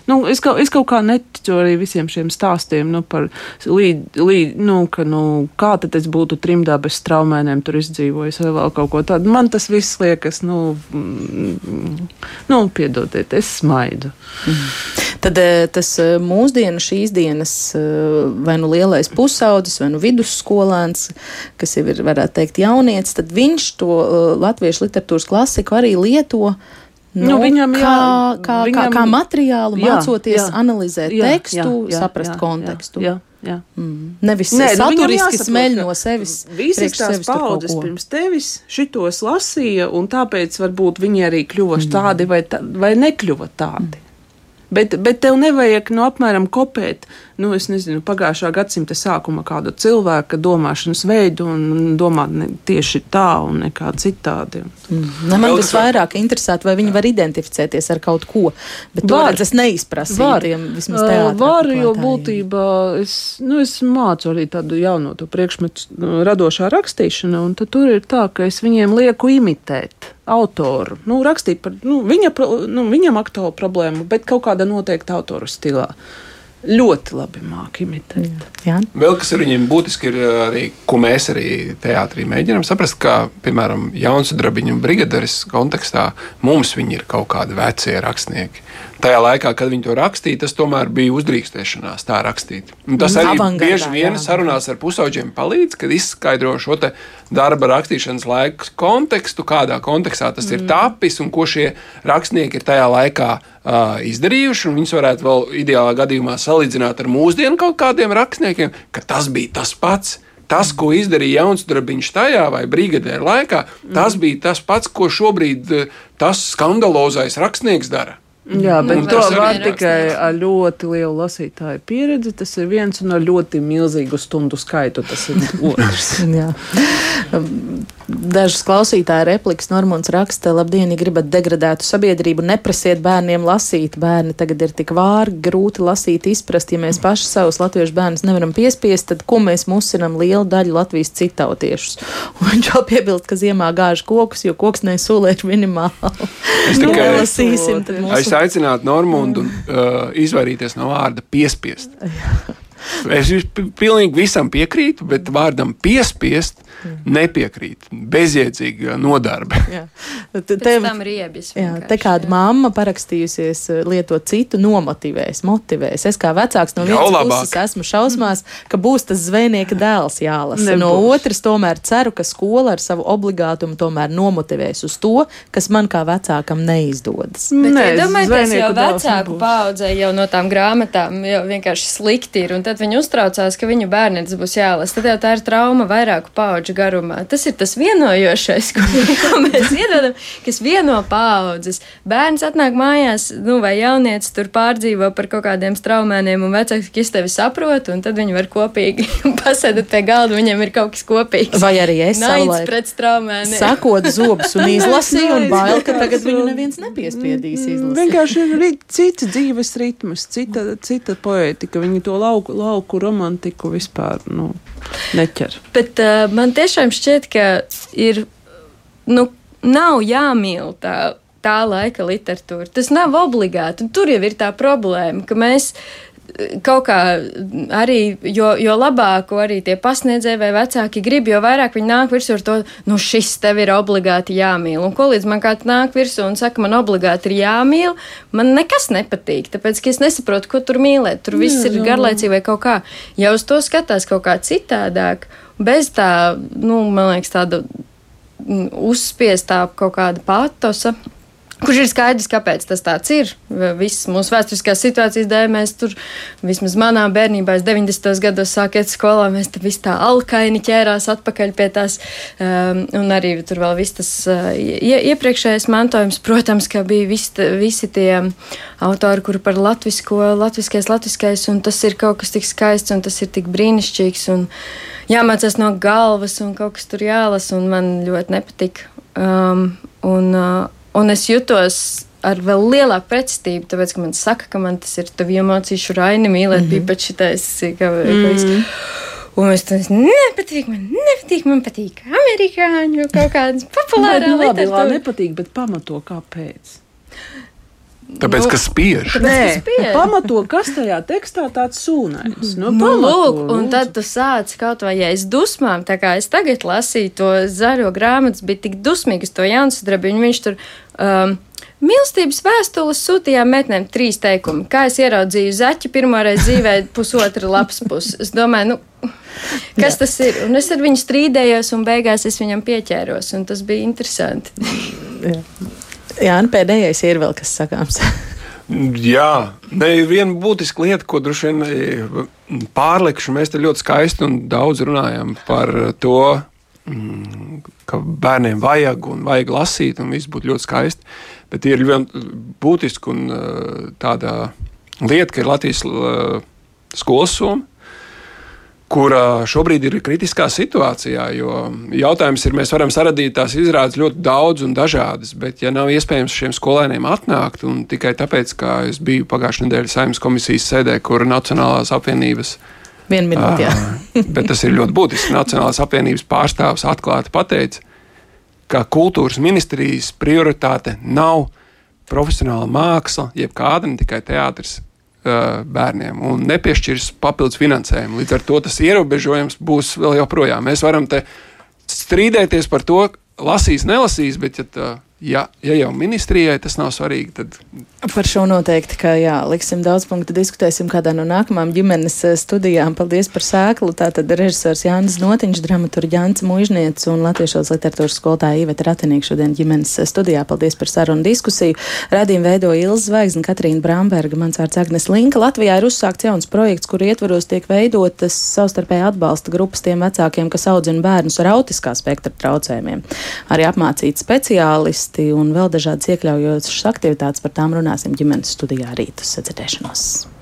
Nu, es, kaut, es kaut kā neticu arī visiem šiem stāstiem nu, par līd, līd, nu, ka, nu, kā tad es būtu trimdā bez traumēniem tur izdzīvojis vai vēl kaut ko tādu. Man tas viss liekas, nu, mm, nu piedodiet, es smaidu. Mm. Tad tas mūsdienu, šīs dienas, vai nu lielais pusaudzis, vai nu vidusskolēns, kas jau ir, varētu teikt, jaunietis, tad viņš to latviešu literatūras klasiku arī lieto Nu, nu, viņam kā, jā, kā, viņam, kā, kā materiālu, jā, mācoties jā, analizēt jā, tekstu, jā, jā, saprast jā, kontekstu. Jā, jā. Mm. Nevis Nē, saturiski nu, smeļ no sevis. Visas tās paudzes pirms tevis šitos lasīja, un tāpēc varbūt viņi arī kļuva mm. tādi vai, tā, vai nekļuva tādi. Mm. Bet, bet tev nevajag no nu, apmēram kopēt, nu, es nezinu, pagājušā gadsimta sākuma kādu cilvēka domāšanas veidu un domāt tieši tā un nekā citādi. Mm. Man visvairāk interesētu, vai viņi var identificēties ar kaut ko, bet var, to es neizprasīju var, vismaz teātrā. Var, jo būtībā es, nu, es mācu arī tādu jauno to priekšmetu nu, radošā rakstīšana, un tad tur ir tā, ka es viņiem lieku imitēt autoru, nu, rakstīt par nu, viņa, nu, viņam aktuālu problēmu, bet kaut kādā noteikta autora stilā. Ļoti labi māki imitēt. Jā. Vēl kas ir viņiem būtiski, ir arī, ko mēs arī teātrī mēģinām saprast, ka, piemēram, Jaunsudrabiņu un Brigaderis kontekstā mums viņi ir kaut kādi vecie rakstnieki tajā laikā, kad viņi to rakstīja, tas tomēr bija uzdrīkstēšanās tā rakstīt. Un tas arī Avangardā, bieži vien jā. sarunās ar pusauģiem palīdz, kad izskaidro šo darba rakstīšanas laika kontekstu, kādā kontekstā tas mm. ir tapis un ko šie rakstnieki ir tajā laikā uh, izdarījuši. Viņus varētu vēl ideālā gadījumā salīdzināt ar mūsdienu kaut kādiem rakstniekiem, ka tas bija tas pats. Tas, ko izdarīja Jaunsudrabiņš tajā vai brigadē laikā, tas mm. bija tas pats, ko šobrīd tas skandalozais rakstnieks dara. Jā, bet to var tikai ar ļoti lielu lasītāju pieredzi. Tas ir viens no ļoti milzīgu stundu skaitu. Tas ir otrs. Dažas klausītāja replikas Normons raksta, labdien, ja gribat degradētu sabiedrību, neprasiet bērniem lasīt. Bērni tagad ir tik vārgi, grūti lasīt, izprast. Ja mēs paši savus latviešu bērnus nevaram piespiest, tad ko mēs musinam lielu daļu Latvijas citautiešus? Un viņš vēl piebilst, ka ziemā gāž kokus, jo koks nesūlē ir minimāli. Es tikai lasīsim. Mūsu... Es aicinātu Normundu uh, izvairīties no vārda piespiest. Es pilnīgi visam piekrītu, bet vārdam piespiest nepiekrīt. Bezjēdzīga nodarbe. Jā. Te, te, tam riebis. Jā, te kāda mamma parakstījusies eh, lietot citu nomotivēs, motivēs. Es kā vecāks no vienas puses esmu šausmās, ka būs tas zvejnieka dēls jālasa. Nebūs. No otras tomēr ceru, ka skola ar savu obligātumu tomēr nomotivēs uz to, kas man kā vecākam neizdodas. Bet, Nē, ja domājieties, jau vecāku paudzē jau no tām grāmatām jau vienkārši slikti ir, un tad viņi uztraucās, ka viņu bērniem tas būs jālasa. Tad jau tā ir trauma vairāku paudžu paudžu garumā. Tas ir tas vienojošais, ko, ko mēs iedodam, kas vieno paudzes. Bērns atnāk mājās, nu, vai jaunietis tur pārdzīvo par kaut kādiem straumēniem, un vecāks, ka es tevi saprotu, un tad viņi var kopīgi pasēdēt pie galda, viņiem ir kaut kas kopīgs. Vai arī es savulaik pret straumēniem. Sakot zobus un izlasīju, un bail, ka tagad viņu neviens nepiespiedīs izlasīt. Vienkārši ir cits dzīves ritms, cita, cita poētika, viņi to lauku, lauku romantiku vispār, nu, neķer. Bet uh, man tiešām šķiet, ka ir, nu, nav jāmīl tā tā laika literatūra. Tas nav obligāti. Tur jau ir tā problēma, ka mēs kaut kā arī, jo, jo labāko arī tie pasniedzēji vai vecāki grib, jo vairāk viņi nāk virsū ar to, nu šis tev ir obligāti jāmīl. Un ko līdz man kāds nāk virsū un saka, man obligāti ir jāmīl, man nekas nepatīk, tāpēc, ka es nesaprotu, ko tur mīlēt. Tur viss jā, ir garlaicīgi vai kaut kā. Ja uz to skatās kaut kā citādāk, bez tā, nu, man liekas, tāda mm, uzspiestā kaut kāda patosa. Kurš ir skaidrs, kāpēc tas tāds ir? Visas mūsu vēsturiskās situācijas dēļ mēs tur, vismaz manā bērnībā, 90. gados sākot skolā, mēs tam viss tā alkaini ķērās atpakaļ pie tās, um, un arī tur vēl viss tas uh, ie, iepriekšējais mantojums, protams, ka bija vis, visi tie autori, kuri par latvisko, latviskais, latviskais, un tas ir kaut kas tik skaists, un tas ir tik brīnišķīgs, un jāmācās no galvas, un kaut kas tur jālasa, un man ļoti nepatika. Um, un, uh, Un es jutos ar vēl lielāku pretestību, tāpēc, ka man saka, ka man tas ir tavi emociju raini mīlēt, mm -hmm. bija pat šitais, ka, mm -hmm. Un es teicu, nepatīk, man nepatīk, man patīk amerikāņu kaut kādas populāras lietas. Man nepatīk, bet pamato kāpēc. Tāpēc, nu, ka spiež. Nē, spiež. pamato, kas tajā tekstā tāds sūnais. Nu, nu, lūk, un lūdzu. tad tu sāc kaut vai aiz dusmām, tā kā es tagad lasīju to zaļo grāmatu, bija tik dusmīgs to Jānsudrabiņu, viņš tur. Um, Mīlestības vēstules sūtījām metnēm trīs teikumi. Kā es ieraudzīju zaķi pirmoreiz dzīvē, pusotra lapas puses. Es domāju, nu, kas Jā. tas ir? Un es ar viņu strīdējos, un beigās es viņam pieķēros, un tas bija interesanti. Jā. Jā, un pēdējais ir vēl kas sakāms. Jā, ne, ir viena būtiska lieta, ko droši vien e, pārlikšu. Mēs te ļoti skaisti un daudz runājam par to, mm, ka bērniem vajag un vajag lasīt, un viss būtu ļoti skaisti. Bet ir ļoti būtiski un e, tāda lieta, ka ir Latvijas e, skolas soma kura šobrīd ir kritiskā situācijā. Jautājums ir, mēs varam saradīt tās izrādes ļoti daudz un dažādas, bet ja nav iespējams šiem skolēniem atnākt, un tikai tāpēc, ka es biju pagājušā nedēļa saimnes komisijas sēdē, kur Nacionālās apvienības. Vienu minūti, jā. bet tas ir ļoti būtiski. Nacionālās apvienības pārstāvs atklāti pateica, ka kultūras ministrijas prioritāte nav profesionāla māksla, jeb kāda, ne tikai teātris, bērniem un nepiešķirs papildus finansējumu. Līdz ar to tas ierobežojums būs vēl joprojām. Mēs varam te strīdēties par to, lasīs, nelasīs, bet ja tā ja, ja jau ministrijai tas nav svarīgi, tad. Par šo noteikti, ka jā, liksim daudz punktu, diskutēsim kādā no nākamajām ģimenes eh, studijām. Paldies par sēklu. Tātad režisors Jānis Notiņš, dramaturgi Jānis Mužniec un Latviešu literatūras skolotāja Iveta Ratinīka šodien ģimenes eh, studijā. Paldies par sarunu diskusiju. Radījumu veido Ilza Zvaigzne, Katrīna Bramberga, mans vārds Agnes Linka. Latvijā ir uzsākts jauns projekts, kur ietvaros tiek veidotas savstarpēji atbalsta grupas tiem vecākiem, kas audzina bērnus ar autiskā spektra traucējumiem. Arī apmācīti speciālisti ārsti un vēl dažādas iekļaujošas aktivitātes. Par tām runāsim ģimenes studijā rīt uz sadzirdēšanos.